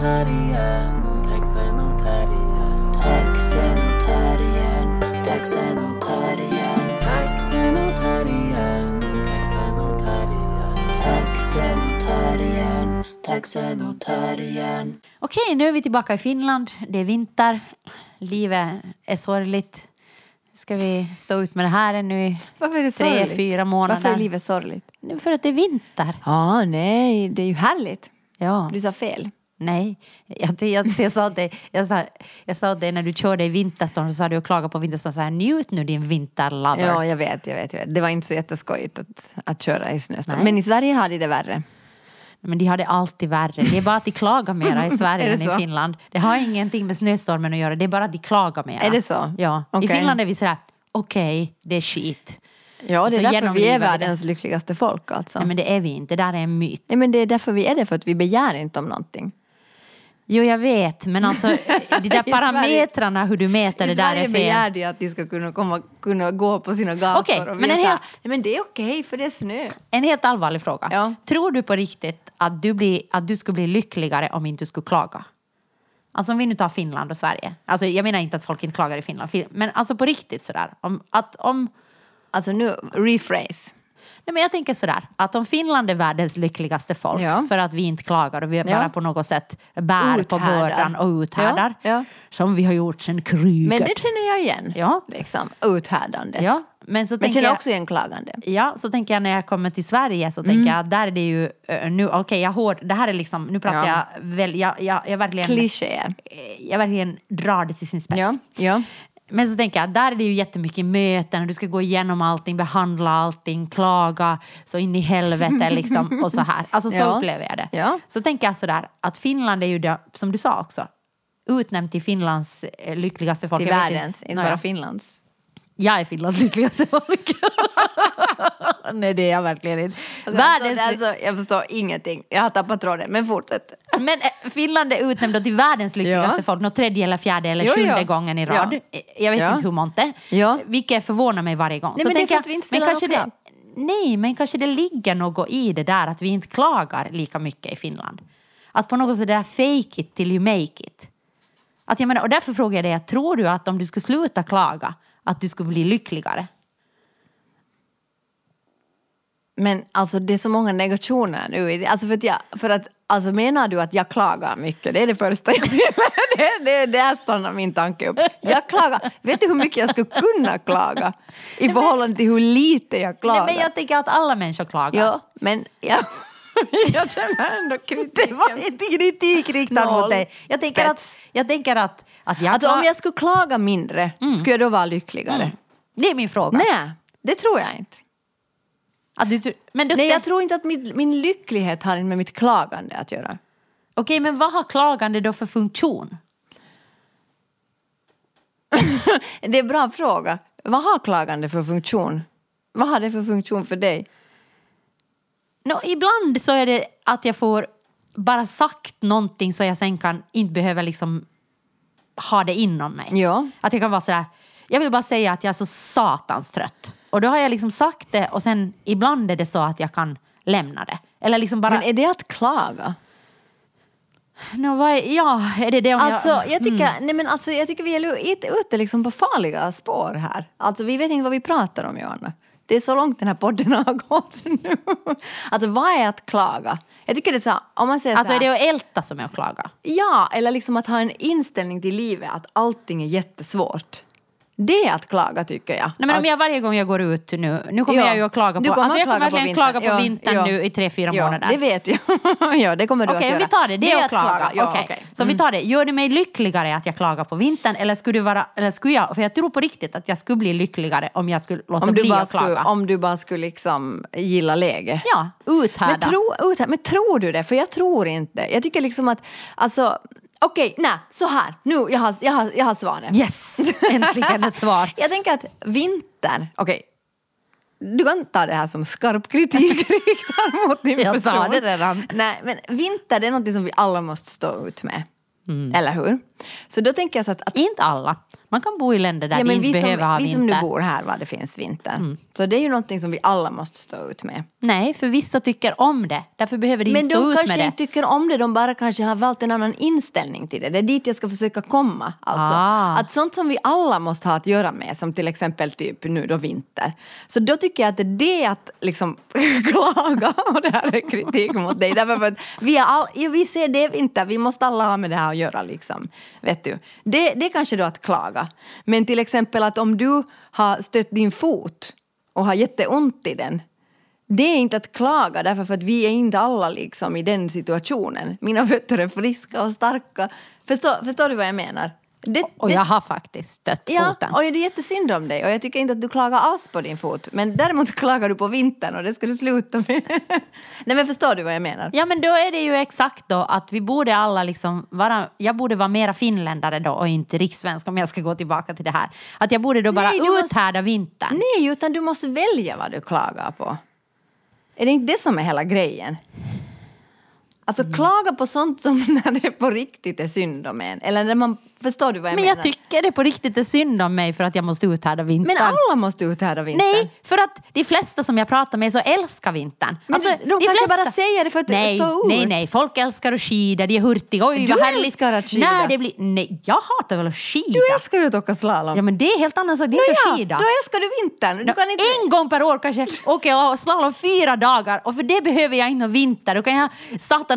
Taxenotarien, taxenotarien, Taxenotarien, taxenotarien, taxenotarien, taxenotarien. taxenotarien, taxenotarien. Okej, nu är vi tillbaka i Finland. Det är vinter. Livet är sorgligt. Ska vi stå ut med det här ännu i Varför är det tre, fyra månader? Varför är livet sorgligt? För att det är vinter. Ja, nej, det är ju härligt. Ja. Du sa fel. Nej, jag, jag, jag, sa det, jag, sa, jag sa det när du körde i vinterstorm så sa du och klagade på vinterstorm så här, njut nu din vinterlover. Ja, jag vet, jag vet, jag vet. Det var inte så jätteskojigt att, att köra i snöstorm. Men i Sverige har de det värre. Men de har det alltid värre. Det är bara att de klagar mera i Sverige än i så? Finland. Det har ingenting med snöstormen att göra, det är bara att de klagar mera. Är det så? Ja. Okej. I Finland är vi sådär, okej, det är skit. Ja, det Så är därför vi är världens lyckligaste folk alltså. Nej men det är vi inte, det där är en myt. Nej, men det är därför vi är det, för att vi begär inte om någonting. Jo jag vet, men alltså de där I parametrarna hur du mäter det I där Sverige är fel. begär de att de ska kunna, komma, kunna gå på sina gator Okej, och men veta, en helt- men det är okej för det är snö. En helt allvarlig fråga. Ja. Tror du på riktigt att du, blir, att du skulle bli lyckligare om inte du skulle klaga? Alltså om vi nu tar Finland och Sverige. Alltså jag menar inte att folk inte klagar i Finland, men alltså på riktigt sådär. Om, att om, Alltså nu, rephrase. Nej men jag tänker sådär, att om Finland är världens lyckligaste folk Ja. för att vi inte klagar och vi bara Ja. på något sätt bär på Uthärdar. bördan och uthärdar. Ja. Som vi har gjort sedan kriget. Men det känner jag igen. Ja. Liksom, uthärdandet. ja, men så Men känner jag, också igen klagande. Ja, så tänker jag när jag kommer till Sverige så Mm. tänker jag där är det ju eh, nu, okej jag hår, det här är liksom, nu pratar Ja. jag väl, jag, jag, jag verkligen, Klichéer. eh, jag verkligen drar det till sin spets. Ja. Men så tänker jag, där är det ju jättemycket möten och du ska gå igenom allting, behandla allting, klaga så in i helvete liksom och så här. Alltså så Ja. upplever jag det. Ja. Så tänker jag sådär att Finland är ju det, som du sa också, utnämnt till Finlands eh, lyckligaste folk. Till inte- världens, inte Nåja. bara Finlands. Jag är Finlands lyckligaste folk. Nej det är jag verkligen inte. Världens... Världens, Alltså, jag förstår ingenting. Jag har tappat tråden, men fortsätt. men eh, Finland är utnämnd till världens lyckligaste Ja. folk, nå tredje eller fjärde eller Jo, sjunde jo. gången i Ja. rad. Eh, Jag vet Ja. inte hur månte. Ja. Vilket förvånar mig varje gång. Nej, men det är för att vi inte ställer kanske några det, Nej, men kanske det ligger något i det där att vi inte klagar lika mycket i Finland. Att på något sätt det där fake it till you make it. Att jag menar, och därför frågar jag dig, tror du att om du skulle sluta klaga, att du skulle bli lyckligare? Men alltså det är så många negationer nu. Alltså för att, jag, för att alltså menar du att jag klagar mycket? Det är det första jag vill. Det, det, där stannar min tanke upp. Jag klagar. Vet du hur mycket jag skulle kunna klaga? I förhållande till hur lite jag klagar. Nej, men jag tänker att alla människor klagar. Ja, men jag, jag känner ändå kritik. Det var inte kritik riktad Noll. mot dig. Jag tänker att, jag tänker att, att jag, Alltså klar- om jag skulle klaga mindre, skulle jag då vara lyckligare? Det är min fråga. Nej, det tror jag inte. Du, men du Nej, jag tror inte att min, min lycklighet har med mitt klagande att göra. Okej, men vad har klagande då för funktion? Det är en bra fråga. Vad har klagande för funktion? Vad har det för funktion för dig? Nå, ibland så är det att jag får bara sagt någonting så jag sen kan inte behöver liksom ha det inom mig. Ja. Att jag kan vara sådär, jag vill bara säga att jag är så satans trött. Och då har jag liksom sagt det och sen ibland är det så att jag kan lämna det. Eller liksom bara, Men är det att klaga? Nå, vad är, ja, är det det om Alltså, jag... jag tycker, nej men alltså, jag tycker vi är ute liksom på farliga spår här. Alltså, vi vet inte vad vi pratar om, Johanna. Det är så långt den här podden har gått nu. Alltså, vad är att klaga? Jag tycker det är så om man säger Alltså så är här, det att älta som är att klaga? Ja, eller liksom att ha en inställning till livet att allting är jättesvårt. Det är att klaga, tycker jag. Nej, men om jag varje gång jag går ut nu, nu kommer Ja. jag ju att klaga på, alltså jag kommer klaga på verkligen klaga på vintern. Ja, ja. nu i tre, fyra ja, månader. det vet jag. ja, det kommer du Okej, att göra. vi tar det. Det, är att klaga. Ja, Okej. okej. Så om vi tar det. Gör det mig lyckligare att jag klagar på vintern eller skulle, du vara, eller skulle jag, för jag tror på riktigt att jag skulle bli lyckligare om jag skulle låta Om du, bli bara att klaga. skulle, om du bara skulle liksom gilla läge. Ja, uthärda. Men, tro, uthär- men tror du det? För jag tror inte. Jag tycker liksom att, alltså, okej, nej, så här, nu, jag har, jag har, jag har svaret. Yes, äntligen ett svar. Jag tänker att vinter, okej, du kan ta det här som skarp kritik riktad mot din Jag person. sa det redan. Nej, men vinter det är något som vi alla måste stå ut med. Mm. Eller hur? Så då tänker jag så att, att Inte alla. Man kan bo i länder där Ja, men inte vi behöver som, ha vi vinter. Mm. som nu bor här var det finns vinter. Så det är ju någonting som vi alla måste stå ut med. Nej, för vissa tycker om det. Därför behöver de Men inte stå de ut kanske med det. inte tycker om det, de bara kanske har valt en annan inställning till det. Det är dit jag ska försöka komma. Alltså. Ah. Att sånt som vi alla måste ha att göra med, som till exempel typ nu då vinter. Så då tycker jag att det är det att liksom klaga, och det här är kritik mot dig, därför att vi, är all, vi ser det vinter, vi måste alla ha med det här att göra. Liksom. Vet du? Det, det är kanske då att klaga. Men till exempel att om du har stött din fot och har jätteont i den det är inte att klaga därför för att vi är inte alla liksom i den situationen. Mina fötter är friska och starka. Förstår, förstår du vad jag menar? Det, Och jag har faktiskt stött Ja, foten. och det är jättesynd om dig och jag tycker inte att du klagar alls på din fot. Men däremot klagar du på vintern och det ska du sluta med. Nej men förstår du vad jag menar? Ja men då är det ju exakt då att vi borde alla liksom vara, jag borde vara mera finländare då och inte rikssvensk om jag ska gå tillbaka till det här. Att jag borde då bara Nej, måste- uthärda vintern. Nej, utan du måste välja vad du klagar på. Är det inte det som är hela grejen? Alltså Mm. klaga på sånt som när det på riktigt är synd om en. Eller när man, förstår du vad jag Men menar? jag tycker det på riktigt är synd om mig för att jag måste uthärda vintern. Men alla måste uthärda vintern. Nej, för att de flesta som jag pratar med så älskar vintern. Alltså, Men de kanske bara säger det för att nej, stå ut. Nej, nej, folk älskar att skida, de är hurtiga. Oj, Du vad härligt. älskar att skida. Nej, det blir, nej, jag hatar väl att skida. Du älskar ju att åka slalom. Ja, men det är helt annat sak. Det är inte att skida. då älskar du vintern. Du kan inte... En gång per år kanske åker jag slalom fyra dagar och för det behöver jag inte vinter. Då kan jag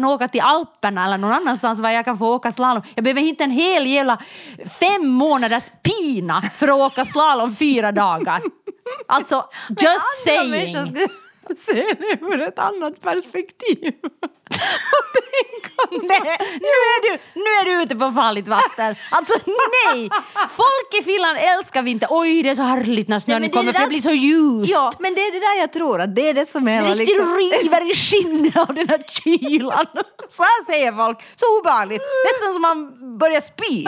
satan åka till Alperna eller någon annanstans var jag kan få åka slalom. Jag behöver inte en hel jävla fem månaders pina för att åka slalom fyra dagar. Alltså, just saying. se det ur ett annat perspektiv. Och. Nej, nu, är du, nu är du ute på farligt vatten. Alltså nej! Folk i Finland älskar vinter. Oj, det är så härligt när snön är kommer det för det blir så ljust. Ja, men det är det där jag tror att det är det som är hela Riktigt liksom... river i skinnet av den här kylan. Så här säger folk. Så obehagligt. Nästan som man börjar spy.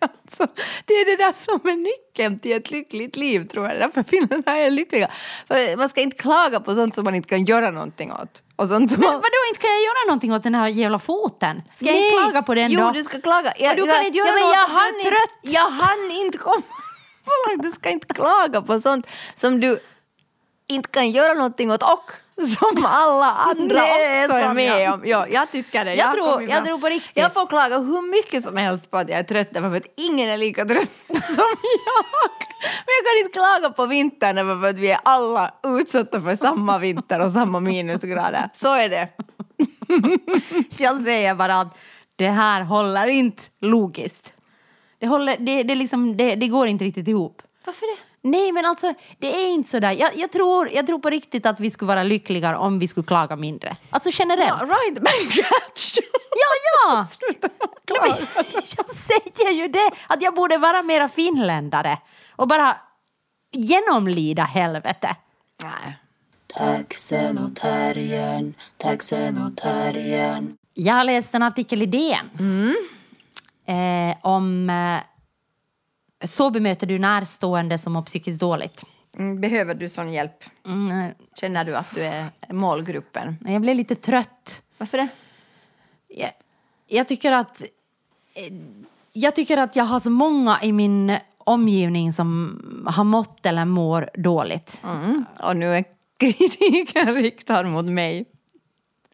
Alltså, det är det där som är nyckeln till ett lyckligt liv tror jag. Därför finländarna är lyckliga. För man ska inte klaga på sånt som man inte kan göra någonting åt. Och sånt som Men vadå, inte kan jag göra någonting åt den här jävla foten? Ska jag inte Nej. klaga på den jo, då? du ska klaga. Och du kan inte göra men något jag om du hann är inte- trött. Jag hann inte komma så långt. Du ska inte klaga på sånt som du inte kan göra någonting åt och som alla andra också är med jag. om. Ja, jag tycker det. Jag har tror- jag tror på riktigt. Jag får klaga hur mycket som helst på att jag är trött därför att ingen är lika trött som jag. Men jag kan inte klaga på vintern därför att vi är alla utsatta för samma vinter och samma minusgrader. Så är det. Jag säger bara att det här håller inte logiskt. Det, håller, det, det, liksom, det, det går inte riktigt ihop. Varför det? Nej, men alltså det är inte sådär. Jag, jag, tror, jag tror på riktigt att vi skulle vara lyckligare om vi skulle klaga mindre. Alltså generellt. Ja, right back at you. Ja, ja! Sluta men Jag säger ju det, att jag borde vara mera finländare och bara genomlida helvete. Nej. Taxen och terriern, taxen och terriern. Jag har läst en artikel i DN eh, om eh, så bemöter du närstående som mår psykiskt dåligt. Mm, Behöver du sån hjälp? Mm, Känner du att du är målgruppen? jag blev lite trött. Varför det? Jag, jag tycker att eh, jag tycker att jag har så många i min omgivning som har mått eller mår dåligt. Mm. Och nu är kritiken riktad mot mig.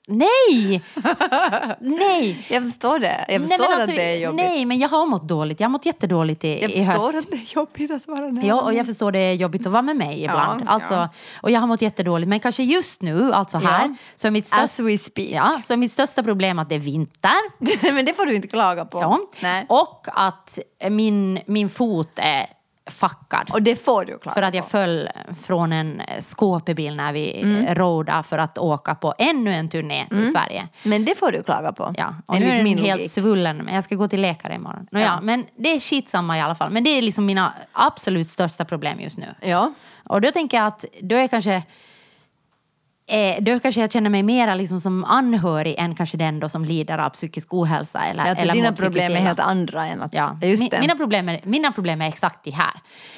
Nej! Nej! Jag förstår det. Jag Nej, förstår men alltså, att det är jobbigt. Nej, men jag har mått dåligt. Jag har mått jättedåligt i, jag i höst. förstår att det är jobbigt att vara nära. Ja, och jag förstår det är jobbigt att vara med mig ibland. Ja, alltså, ja. Och jag har mått jättedåligt. Men kanske just nu, alltså här, Ja. så är mitt As största, we speak. ja, så är mitt största problem att det är vinter. men det får du inte klaga på. Ja. Nej. Och att min, min fot är fackad. Och det får du klaga För att jag på. föll från en skåpebil när vi mm. rådade för att åka på ännu en turné till Sverige. Men det får du klaga på. Ja, och nu enligt är den helt logik. svullen. Men jag ska gå till läkare imorgon. Nå, ja. Ja. men det är skitsamma i alla fall. Men det är liksom mina absolut största problem just nu. Ja. Och då tänker jag att då är kanske eh, då kanske jag känner mig mer liksom som anhörig än kanske den då som lider av psykisk ohälsa. Eller, Alltså, eller dina problem är helt andra än att... Ja, Just mi- det. Mina, problem är, mina problem är exakt de här.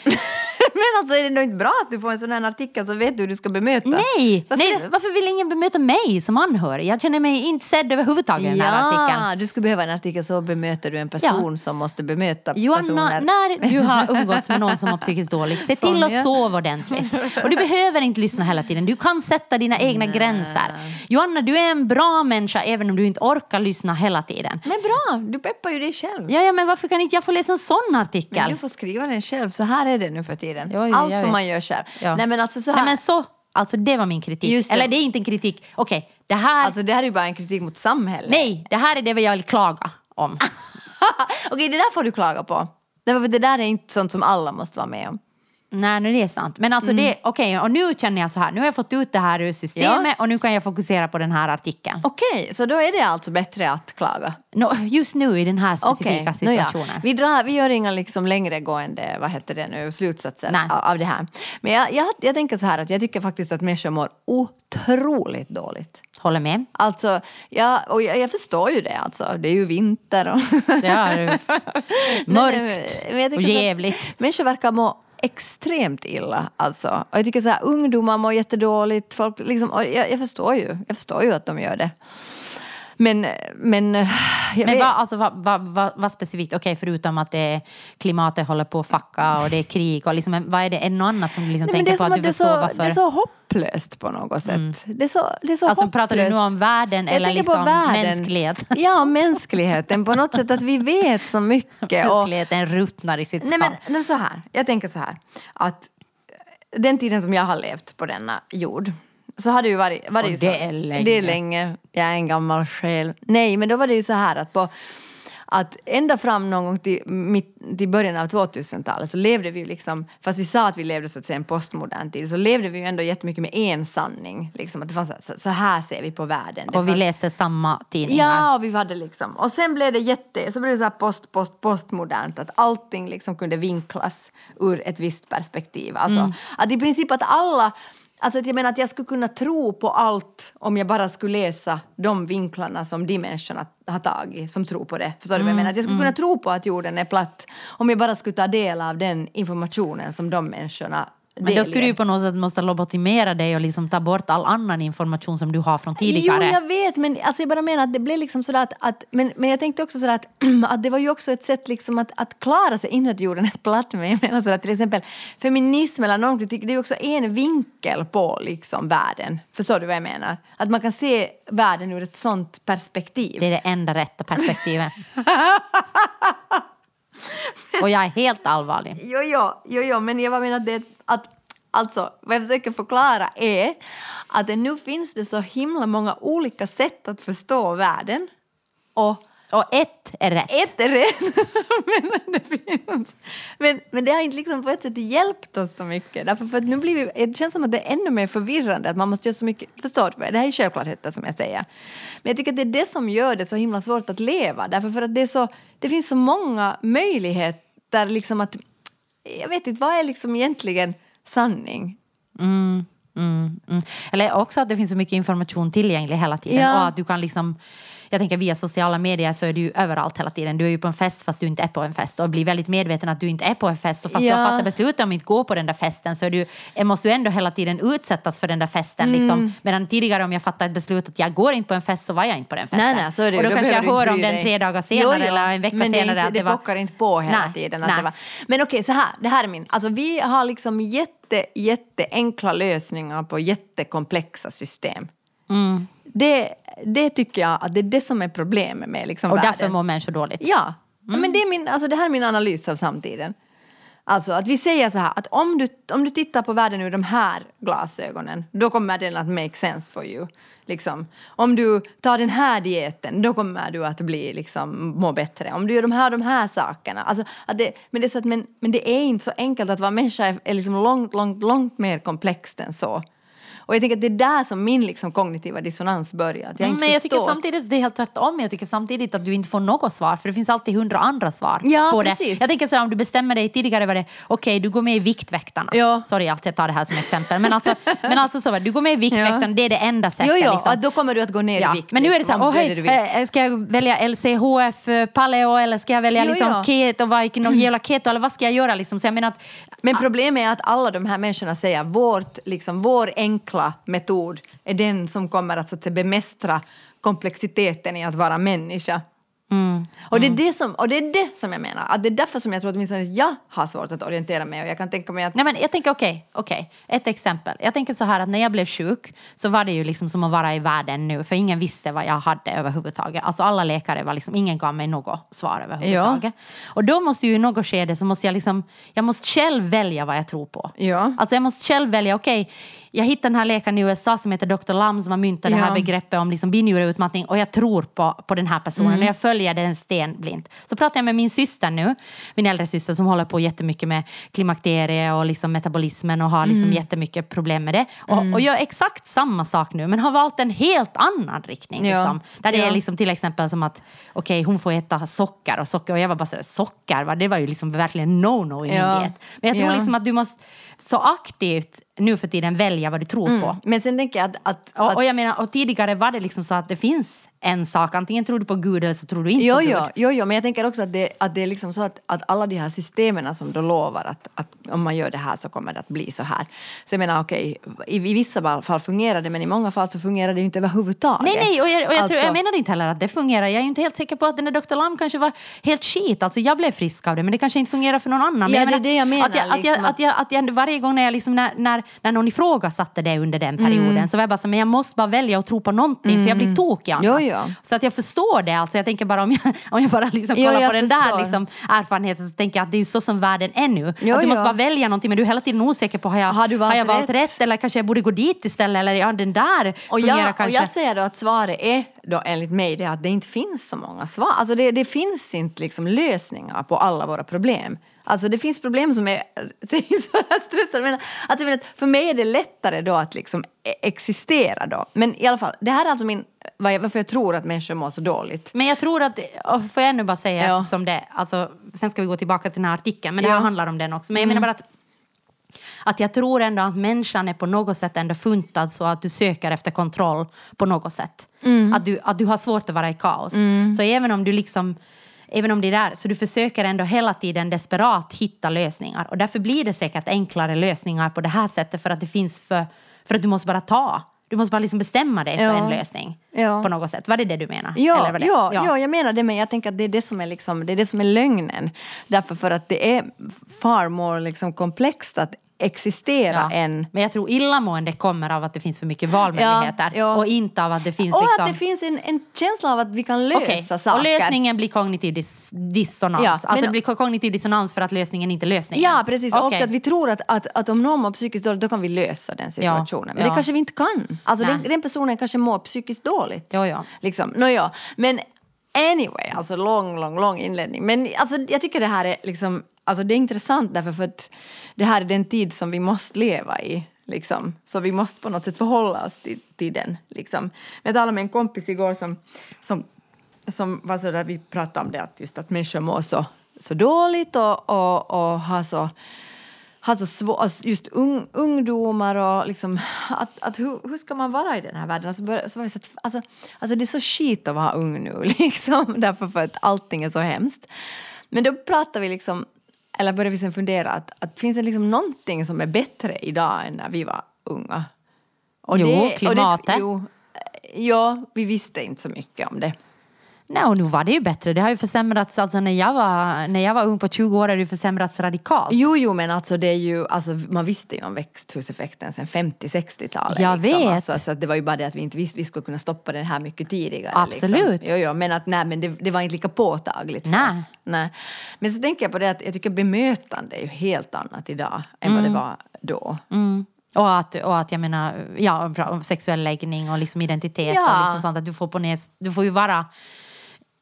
Men alltså är det nog inte bra att du får en sån här artikel så vet du hur du ska bemöta? Nej, Varför nej, varför vill ingen bemöta mig som anhörig? Jag känner mig inte sedd överhuvudtaget i den här artikeln. Ja, du skulle behöva en artikel så bemöter du en person som måste bemöta Joanna, personer. när du har umgåtts med någon som har psykiskt dåligt, se till att sova ordentligt. Och du behöver inte lyssna hela tiden, du kan sätta dina egna gränser. Joanna, du är en bra människa även om du inte orkar lyssna hela tiden. Men bra, du peppar ju dig själv. Ja, ja, men varför kan inte jag få läsa en sån artikel? Men du får skriva den själv, så här är det nu för tiden. Jo, jo, Allt får vet. man göra själv. Ja. Nej men alltså så här. Nej, men så, alltså det var min kritik. Det. Eller det är inte en kritik. Okej, det här... Alltså det här är ju bara en kritik mot samhället. nej, det här är det jag vill klaga om. Okej, det där får du klaga på. Därför det där är inte sånt som alla måste vara med om. Nej, nu det är sant. Men alltså det, okej, och nu känner jag så här, nu har jag fått ut det här ur systemet och nu kan jag fokusera på den här artikeln. Okej, så då är det alltså bättre att klaga? Nå, just nu i den här specifika nåja. situationen. Vi, drar, vi gör inga liksom längre gående vad heter det nu, slutsatser Nej. av, det här. Men jag, jag, jag tänker så här att jag tycker faktiskt att människor mår otroligt dåligt. Håller med. Alltså, ja, och jag, jag förstår ju det alltså. Det är ju vinter och... Är mörkt och jävligt. Människor verkar må extremt illa. Alltså. Och jag tycker så här, ungdomar mår jättedåligt. Folk, liksom, jag, jag, förstår ju, jag förstår ju att de gör det. Men, men, jag Men vad, alltså, vad, vad, vad, specifikt, okej förutom att det klimatet håller på att fucka och det är krig och liksom, vad är det, något annat som du liksom Nej, tänker på att du att är, förstår så, varför? det är så hopplöst på något sätt. Det är så, det är så Alltså hopplöst. pratar du nu om världen Jag eller liksom världen. mänsklighet? Ja, mänskligheten. På något sätt att vi vet så mycket. Och, Mänskligheten ruttnar i sitt Nej skal. men, men så här, jag tänker så här att den tiden som jag har levt på denna jord så har det ju varit, varit Och ju det så, är länge. Det är länge. Jag är en gammal själ. Nej, men då var det ju så här att på att ända fram någon gång till, mitt, till början av 2000-talet så levde vi ju liksom, fast vi sa att vi levde så att säga en postmodern tid, så levde vi ju ändå jättemycket med en sanning. Liksom, att det fanns, så, så här ser vi på världen. Det Och vi fanns- läste samma tidningar. Ja, och vi hade liksom. Och sen blev det jätte, så blev det så här post, post, postmodernt att allting liksom kunde vinklas ur ett visst perspektiv. Alltså Mm. att i princip att alla Alltså att jag menar att jag skulle kunna tro på allt om jag bara skulle läsa de vinklarna som de människorna har tagit som tror på det. Förstår du vad jag menar? Att jag skulle kunna tro på att jorden är platt om jag bara skulle ta del av den informationen som de människorna Men då skulle du på något sätt måste lobotomera dig och liksom ta bort all annan information som du har från tidigare. Jo, jag vet, men alltså jag bara menar att det blev liksom sådär att, att men, men jag tänkte också sådär att, att det var ju också ett sätt liksom att, att klara sig, inte att jorden är platt, men jag menar sådär till exempel feminism eller normkritik, det är ju också en vinkel på liksom världen. Förstår du vad jag menar? Att man kan se världen ur ett sånt perspektiv. Det är det enda rätta perspektivet. och jag är helt allvarlig. Jo, jo, jo, jo, men jag menar det att Alltså, vad jag försöker förklara är att nu finns det så himla många olika sätt att förstå världen. Och och ett är rätt. ett är rätt, men det finns. Men, men det har inte liksom på ett sätt hjälpt oss så mycket. Därför för nu blir vi, det känns som att det är ännu mer förvirrande att man måste göra så mycket. Förstår du? Det här är självklarheter som jag säger. Men jag tycker att det är det som gör det så himla svårt att leva. Därför för att det, är så, det finns så många möjligheter liksom att... Jag vet inte, vad är liksom egentligen sanning? Mm, mm. Eller också att det finns så mycket information tillgänglig hela tiden. Ja. Och att du kan liksom, jag tänker via sociala medier så är du ju överallt hela tiden. Du är ju på en fest fast du inte är på en fest och blir väldigt medveten att du inte är på en fest. Och fast du Ja. har fattat beslut om att inte gå på den där festen så är du, eh, måste du ändå hela tiden utsättas för den där festen. Mm. Liksom. Medan tidigare om jag fattade ett beslut att jag går inte på en fest så var jag inte på den festen. Nej, nej, så är det. Och då, kanske jag du hör om den tre dagar senare Jo, jo, eller en vecka men det senare. Inte, att det, det var... bockar inte på hela Nej, tiden. Att nej. det var. Men okej, så här. Det här är min. Alltså vi har liksom jätte, jätte enkla lösningar på jättekomplexa system. Mm. Det, det tycker jag att det är det som är problemet med liksom Och världen. därför mår människor dåligt. Ja, Mm. men det, är min, alltså det här är min analys av samtiden. Alltså att vi säger så här att om du, om du tittar på världen ur de här glasögonen då kommer den att make sense for you. Liksom. Om du tar den här dieten då kommer du att bli, liksom, må bättre. Om du gör de här de här sakerna. Alltså, att det, men, det är så att, men, men det är inte så enkelt att vara människa är, är liksom långt, långt, långt mer komplext än så. Och jag tänker att det är där som min liksom kognitiva dissonans börjar. Att jag inte men jag förstår. tycker samtidigt att det är helt tvärtom. Jag tycker samtidigt att du inte får något svar för det finns alltid hundra andra svar Ja, på det. precis. Jag tänker så här, om du bestämmer dig tidigare var det okej, du går med i Viktväktarna. Ja. Sorry att jag tar det här som exempel. Men alltså, men alltså så var det, du går med i Viktväktarna, Ja. det är det enda sättet. Jo, jo, liksom. då kommer du att gå ner Ja, i vikt. men nu är det så liksom, här, om åh, det är det du vill. hej, eh, ska jag välja LCHF eh, paleo eller ska jag välja Jo, liksom ja. keto, vilken mm. jävla keto eller vad ska jag göra liksom? Så jag menar att, Men problemet är att alla de här människorna säger vårt, liksom, vår enkla metod är den som kommer att, så att säga, bemästra komplexiteten i att vara människa. Mm. Och, det är det som, och det är det som jag menar, att det är därför som jag tror att åtminstone jag har svårt att orientera mig och jag kan tänka mig att Nej, men jag tänker okej, okej. Ett exempel. Jag tänker så här att när jag blev sjuk så var det ju liksom som att vara i världen nu för ingen visste vad jag hade överhuvudtaget. Alltså alla läkare var liksom, ingen gav mig något svar överhuvudtaget. Och då måste ju i något skede så måste jag liksom, jag måste själv välja vad jag tror på. Ja. Alltså jag måste själv välja, okej, jag hittade den här läkaren i USA som heter Dr. Lam som har myntat det här Ja. begreppet om liksom binjureutmattning och jag tror på, på den här personen Mm. och jag följer den stenblint. Så pratar jag med min syster nu, min äldre syster som håller på jättemycket med klimakterie och liksom metabolismen och har liksom Mm. jättemycket problem med det. Och, och gör exakt samma sak nu men har valt en helt annan riktning. Ja. Liksom, där det Ja. är liksom till exempel som att okej hon får äta socker och socker och jag var bara sådär socker, va? det var ju liksom verkligen no-no i min Ja. diet. Men jag tror Ja. liksom att du måste så aktivt nu för tiden välja vad du tror på. Men sen tänker jag att, att, Och, att och jag menar, och tidigare var det liksom så att det finns en sak, antingen tror du på Gud eller så tror du inte Jo, på Gud. jo, jo, jo, men jag tänker också att det, att det är liksom så att, att alla de här systemen som då lovar att, att om man gör det här så kommer det att bli så här. Så jag menar okej, i, i vissa fall fungerar det men i många fall så fungerar det ju inte överhuvudtaget. Nej, nej, och jag, och jag, tror, Alltså- jag menar inte heller att det fungerar. Jag är ju inte helt säker på att den där Dr. Lam kanske var helt skit. Alltså jag blev frisk av det, men det kanske inte fungerar för någon annan. Ja, men det är det jag menar, Att jag, att jag, liksom att- att jag, att jag, varje gång när, jag liksom, när, när, när någon ifrågasatte det under den perioden Mm. så var jag bara så, men jag måste bara välja att tro på någonting för jag blir tokig annars. Jo, jo. Så att jag förstår det. Alltså jag tänker bara om jag, om jag bara liksom Jo, kollar jag på den förstår. där liksom, erfarenheten så tänker jag att det är så som världen är nu. Jo, att du måste jo. bara välja någonting men du är hela tiden osäker på har jag, Har valt har jag valt rätt? rätt eller kanske jag borde gå dit istället eller ja den där Och fungerar jag, och kanske. jag säger då att svaret är då enligt mig det att det inte finns så många svar. Alltså det, det finns inte liksom lösningar på alla våra problem. Alltså det finns problem som är, det är stressade, men alltså jag menar, för mig är det lättare då att liksom e- existera då. Men i alla fall, det här är alltså min, varför jag tror att människor mår så dåligt. Men jag tror att, får jag nu bara säga Ja. som det, alltså, sen ska vi gå tillbaka till den här artikeln, men det Ja. handlar om den också. Men jag menar bara att, att jag tror ändå att människan är på något sätt ändå funtad så att du söker efter kontroll på något sätt. Att, du, att du har svårt att vara i kaos. Så även om du liksom Även om det är där, så du försöker ändå hela tiden desperat hitta lösningar. Och därför blir det säkert enklare lösningar på det här sättet för att det finns för, för att du måste bara ta. Du måste bara liksom bestämma dig för Ja. en lösning Ja. på något sätt. Var det det du menar? Ja, det? ja, ja. jag menar det, men jag tänker att det är det som är, liksom, det är, det som är lögnen. Därför för att det är far more liksom komplext att existera Ja. än... Men jag tror illamående kommer av att det finns för mycket valmöjligheter Ja, ja. och inte av att det finns Och liksom... att det finns en, en känsla av att vi kan lösa Okej, saker. Och lösningen blir kognitiv dis dissonans. Ja, alltså men- det blir kognitiv dissonans för att lösningen inte är lösningen. Ja, precis. Och Okej. också att vi tror att, att, att om någon mår psykiskt dåligt då kan vi lösa den situationen. Men ja. det kanske vi inte kan. Alltså den, den personen kanske mår psykiskt dåligt. Jo, ja. Liksom. Nå, ja. Men anyway, alltså lång, lång, lång inledning. Men alltså, jag tycker det här är liksom, alltså det är intressant därför för att det här är den tid som vi måste leva i. Liksom. Så vi måste på något sätt förhålla oss till, till den. Liksom. Jag talade med en kompis igår som, som, som var så där vi pratade om det att just att människor mår så, så dåligt och, och, och har så har så svårt, alltså just ung, ungdomar och liksom, att, att hur, hur ska man vara i den här världen? Alltså, bör- så var det, så att, alltså, alltså det är så skit att vara ung nu, liksom, därför för att allting är så hemskt. Men då pratar vi liksom, eller börjar vi sen fundera att, att finns det liksom någonting som är bättre idag än när vi var unga? Och Jo, klimatet. jo, ja, vi visste inte så mycket om det. Nej, och nu var det ju bättre. Det har ju försämrats, alltså när jag var, när jag var ung på 20 år har det ju försämrats radikalt. Jo, jo, men alltså det är ju, alltså man visste ju om växthuseffekten sedan 50-60-talet. Jag liksom. vet. Alltså, alltså, det var ju bara det att vi inte visste vi skulle kunna stoppa den här mycket tidigare. Absolut. Liksom. Jo, jo, men att nej, men det, det var inte lika påtagligt för Nej. oss. Nej. Men så tänker jag på det att jag tycker bemötande är ju helt annat idag än vad det var då. Och att, och att jag menar, ja, sexuell läggning och liksom identitet Ja. och liksom sånt. Att du får, på ner, du får ju vara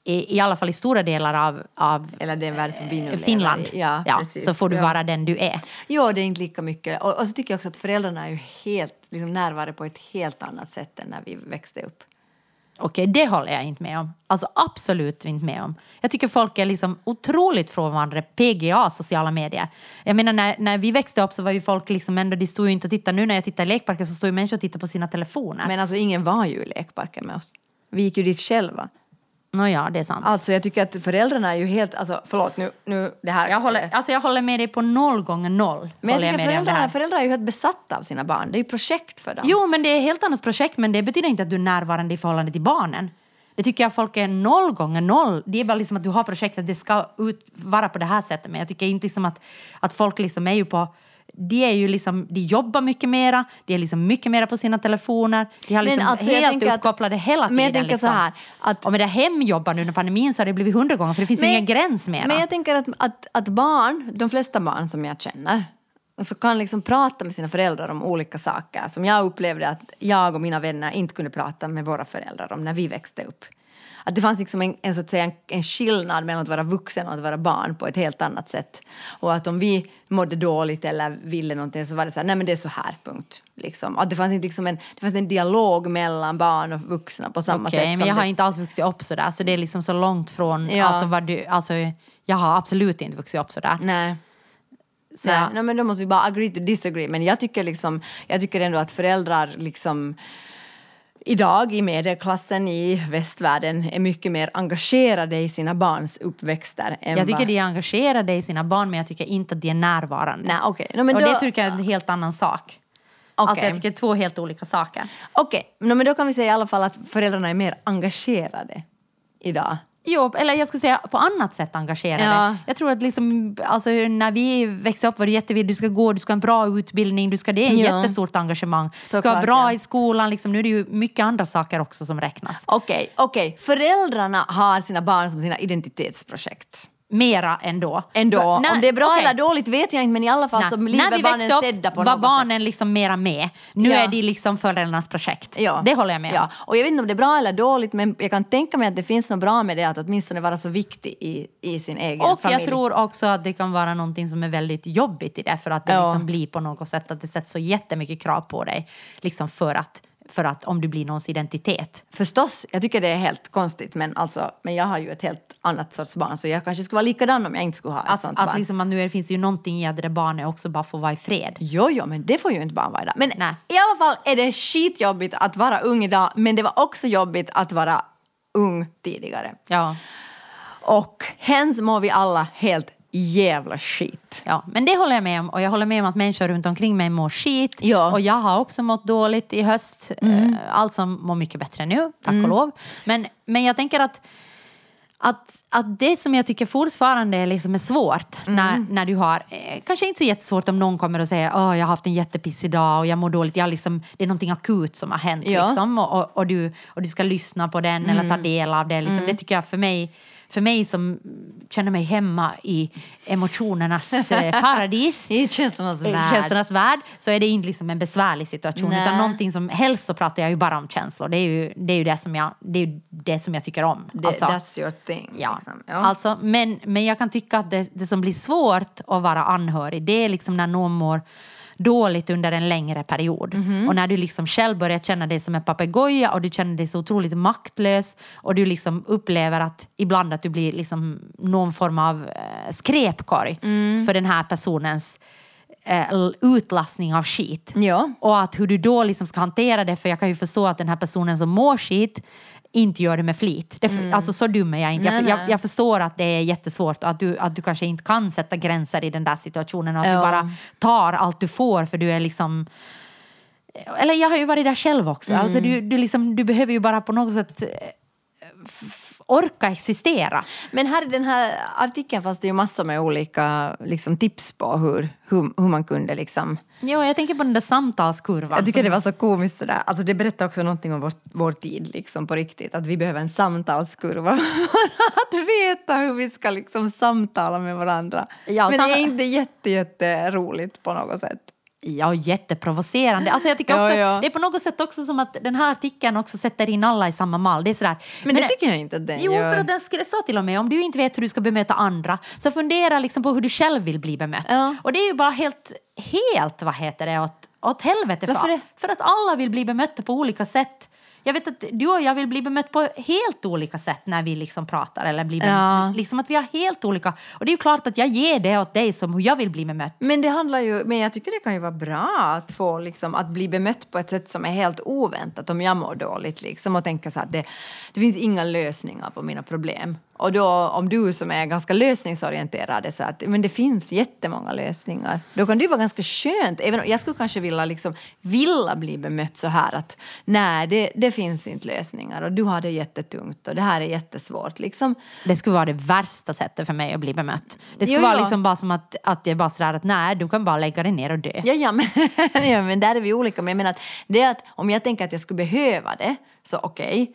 i, i alla fall i stora delar av, av Eller den värld som vi nu. Finland, Ja, ja, precis. så får du Ja. vara den du är. Jo, det är inte lika mycket. Och, och så tycker jag också att föräldrarna är ju helt liksom närvarande på ett helt annat sätt än när vi växte upp. Okej, det håller jag inte med om. Alltså absolut inte med om. Jag tycker folk är liksom otroligt frånvarande PGA, sociala medier. Jag menar när, när vi växte upp så var ju folk liksom ändå, de stod ju inte och tittade. Nu när jag tittar i lekparken så står ju människor och tittar på sina telefoner. Men alltså ingen var ju i lekparken med oss. Vi gick ju dit själva. Nåja, det är sant. Alltså jag tycker att föräldrarna är ju helt, alltså förlåt nu, nu det här. Jag håller, alltså jag håller med dig på noll gånger noll. men jag tycker det föräldrar, föräldrar är ju helt besatta av sina barn. Det är ju projekt för dem. Jo, men det är ett helt annat projekt, men det betyder inte att du är närvarande i förhållande till barnen. Det tycker jag folk är noll gånger noll. Det är bara liksom att du har projektet, det ska ut, vara på det här sättet. Men jag tycker inte liksom att, att folk liksom är ju på de, är ju liksom, de jobbar mycket mera, de är liksom mycket mera på sina telefoner. De har Men liksom alltså, helt tänker att- uppkopplade hela tiden. men jag tänker liksom. så här, att- Och med det hemjobbar nu under pandemin så har det blivit hundra gånger för det finns ju ingen gräns mera. Men jag tänker att, att, att barn, de flesta barn som jag känner, så kan liksom prata med sina föräldrar om olika saker som jag upplevde att jag och mina vänner inte kunde prata med våra föräldrar om när vi växte upp. Att det fanns liksom en, en, så att säga, en, en skillnad mellan att vara vuxen och att vara barn på ett helt annat sätt. Och att om vi mådde dåligt eller ville någonting så var det så här, nej men det är så här, punkt. Liksom. Att det fanns inte liksom en, det fanns en dialog mellan barn och vuxna på samma Okej, sätt. men som jag har det, inte alls vuxit upp sådär, så det är liksom så långt från Ja. alltså, vad du, alltså, jag har absolut inte vuxit upp sådär. Nej. Så Nej, nej, men då måste vi bara agree to disagree. Men jag tycker, liksom, jag tycker ändå att föräldrar liksom idag i medelklassen i västvärlden är mycket mer engagerade i sina barns uppväxter. Än Jag tycker vad... de är engagerade i sina barn men jag tycker inte att de är närvarande. Nej, okej. No, men och då- det tycker jag är en helt annan sak. Alltså Okej. jag tycker det är två helt olika saker. Okej, no, men då kan vi säga i alla fall att föräldrarna är mer engagerade idag. Jo, eller jag skulle säga på annat sätt engagerade. Ja. Jag tror att liksom, alltså, när vi växte upp var det jätteviktigt, du ska gå, du ska ha en bra utbildning, du ska, det är ett Ja. jättestort engagemang. Du ska Såklart, vara bra ja. i skolan, liksom, nu är det ju mycket andra saker också som räknas. Okej, okej. Föräldrarna har sina barn som sina identitetsprojekt. Mera ändå. Ändå. Nej, Om det är bra okej. eller dåligt vet jag inte men i alla fall Nej. så När lever vi barnen växte upp sedda på var något sätt. barnen liksom mera med. Nu Ja. är de liksom föräldrarnas projekt. Ja. Det håller jag med ja. om. Och jag vet inte om det är bra eller dåligt men jag kan tänka mig att det finns något bra med det att åtminstone vara så viktig i, i sin egen Och familj. jag tror också att det kan vara någonting som är väldigt jobbigt i det för att det Ja. liksom blir på något sätt att det sätts så jättemycket krav på dig liksom för att, för att om du blir någons identitet. Förstås, jag tycker det är helt konstigt men, alltså, men jag har ju ett helt annat sorts barn så jag kanske skulle vara likadan om jag inte skulle ha ett Att, sånt att barn. liksom att nu finns det ju någonting i att det där barnet också bara får vara i fred. Jo, jo, men det får ju inte barn vara idag. Men Nej. i alla fall är det skitjobbigt att vara ung idag men det var också jobbigt att vara ung tidigare. Ja. Och hens mår vi alla helt jävla skit. Ja, men det håller jag med om. Och jag håller med om att människor runt omkring mig mår skit. Ja. Och jag har också mått dåligt i höst. Mm. Alltså mår mycket bättre nu, tack och lov. Men, men jag tänker att, att, att det som jag tycker fortfarande är, liksom är svårt när, när du har, eh, kanske inte så jättesvårt om någon kommer och säger att jag har haft en jättepissig dag och jag mår dåligt. Jag liksom, det är någonting akut som har hänt. Ja. Liksom, och, och, och, du, och du ska lyssna på den eller ta del av det. Liksom. Det tycker jag för mig för mig som känner mig hemma i emotionernas eh, paradis I känslornas i känslornas värld så är det inte liksom en besvärlig situation Nej. utan någonting som helst så pratar jag ju bara om känslor. Det är ju det, är ju det, som, jag, det, är det som jag tycker om. Alltså, That's your thing. ja. liksom. ja. Alltså, men, men jag kan tycka att det, det som blir svårt att vara anhörig det är liksom när någon mår dåligt under en längre period. Mhm. Och när du liksom själv börjar känna dig som en papegoja och du känner dig så otroligt maktlös och du liksom upplever att ibland att du blir liksom någon form av eh, skräpkorg Mm. för den här personens eh, utlastning av skit. Ja. Och att hur du då liksom ska hantera det, för jag kan ju förstå att den här personen som mår skit inte gör det med flit. Det, Alltså så dum är jag inte. Mm. Nej, jag, jag, jag förstår att det är jättesvårt och att du, att du kanske inte kan sätta gränser i den där situationen och att Ja. du bara tar allt du får för du är liksom eller jag har ju varit där själv också. Mm. Alltså du, du, liksom, du behöver ju bara på något sätt eh, orka existera. Men här i den här artikeln fanns det ju massor med olika liksom, tips på hur, hur, hur man kunde liksom... Jo, jag tänker på den där samtalskurvan. Jag tycker det var så komiskt sådär. Alltså det berättar också någonting om vår, vår tid liksom på riktigt. Att vi behöver en samtalskurva för att veta hur vi ska liksom samtala med varandra. Ja, Men det är inte jätte, jätte roligt på något sätt. Ja, jätteprovocerande. Alltså jag tycker Ja, också, ja. Det är på något sätt också som att den här artikeln också sätter in alla i samma mall. Det är sådär. Men det tycker jag inte att den Jo, gör. för att den sa till och med om du inte vet hur du ska bemöta andra så fundera liksom på hur du själv vill bli bemött. Ja. Och det är ju bara helt, helt vad heter det, åt, åt helvete. Varför för, det? för att alla vill bli bemötta på olika sätt. Jag vet att du och jag vill bli bemött på helt olika sätt när vi liksom pratar. Eller blir. Ja. liksom att vi har helt olika. Och det är ju klart att jag ger det åt dig som hur jag vill bli bemött. Men det handlar ju, men jag tycker det kan ju vara bra att få liksom, att bli bemött på ett sätt som är helt oväntat om jag mår dåligt liksom och tänka så att det, det finns inga lösningar på mina problem. Och då om du som är ganska lösningsorienterad är så att men det finns jättemånga lösningar. Då kan det vara ganska skönt. Även jag skulle kanske vilja, liksom, vilja bli bemött så här att nej, det, det finns inte lösningar och du har det jättetungt och det här är jättesvårt. Liksom. Det skulle vara det värsta sättet för mig att bli bemött. Det skulle Jo, vara liksom bara som att, att jag bara sådär att nej, du kan bara lägga dig ner och dö. Ja, ja, men, ja, men där är vi olika. Men jag menar att det att om jag tänker att jag skulle behöva det, så okej. eh,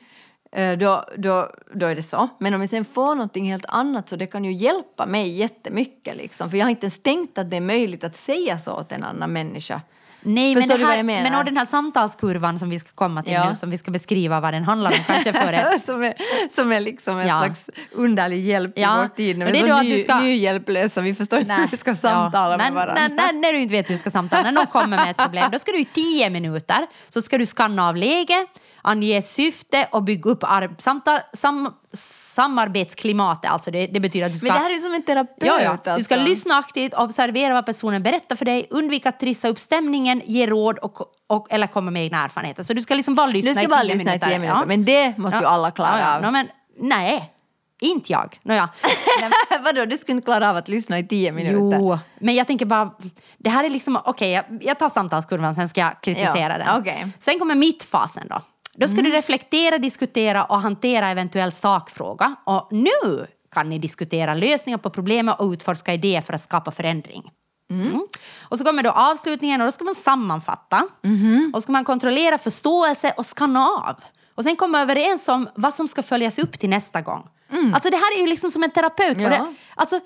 Eh, då, då, då är det så. Men om jag sen får någonting helt annat så det kan ju hjälpa mig jättemycket. Liksom. För jag har inte ens tänkt att det är möjligt att säga så åt en annan människa. Nej, Förstår men, det här, jag menar? men och den här samtalskurvan som vi ska komma till Ja. nu, som vi ska beskriva vad den handlar om kanske för ett som, är, som är liksom en Ja. slags underlig hjälp Ja, i vår tid. När och vi det är så ny, ska- nyhjälplösa, vi förstår inte hur vi ska samtala Ja. med när, varandra. när, när, när du inte vet hur du ska samtala, när någon kommer med ett problem, då ska du i tio minuter så ska du skanna av läge, ange syfte och bygga upp ar- samtal, sam, samarbetsklimatet. Alltså det, det betyder att du ska... Men det här är som en terapeut. Ja, ja. Du ska alltså. lyssna aktivt, observera vad personen berättar för dig, undvika att trissa upp stämningen, ge råd och, och, eller komma med egna erfarenheter. Så du ska liksom bara lyssna Du ska i bara tio lyssna i minuter. tio minuter. Men det måste ju alla klara ja, av. Ja, men, nej, inte jag. Nåja. Vadå, du skulle inte klara av att lyssna i tio minuter? Jo, men jag tänker bara, det här är liksom, okej jag, jag tar samtalskurvan sen ska jag kritisera Ja, den. Mm. Sen kommer mittfasen då. Då ska du reflektera, diskutera och hantera eventuell sakfråga. Och nu kan ni diskutera lösningar på problemet och utforska idéer för att skapa förändring. Mm. Och så kommer då avslutningen och då ska man sammanfatta. Mhm. Och ska man kontrollera förståelse och skanna av. Och sen komma överens om vad som ska följas upp till nästa gång. Alltså det här är ju liksom som en terapeut. Mm. Ja. det, alltså,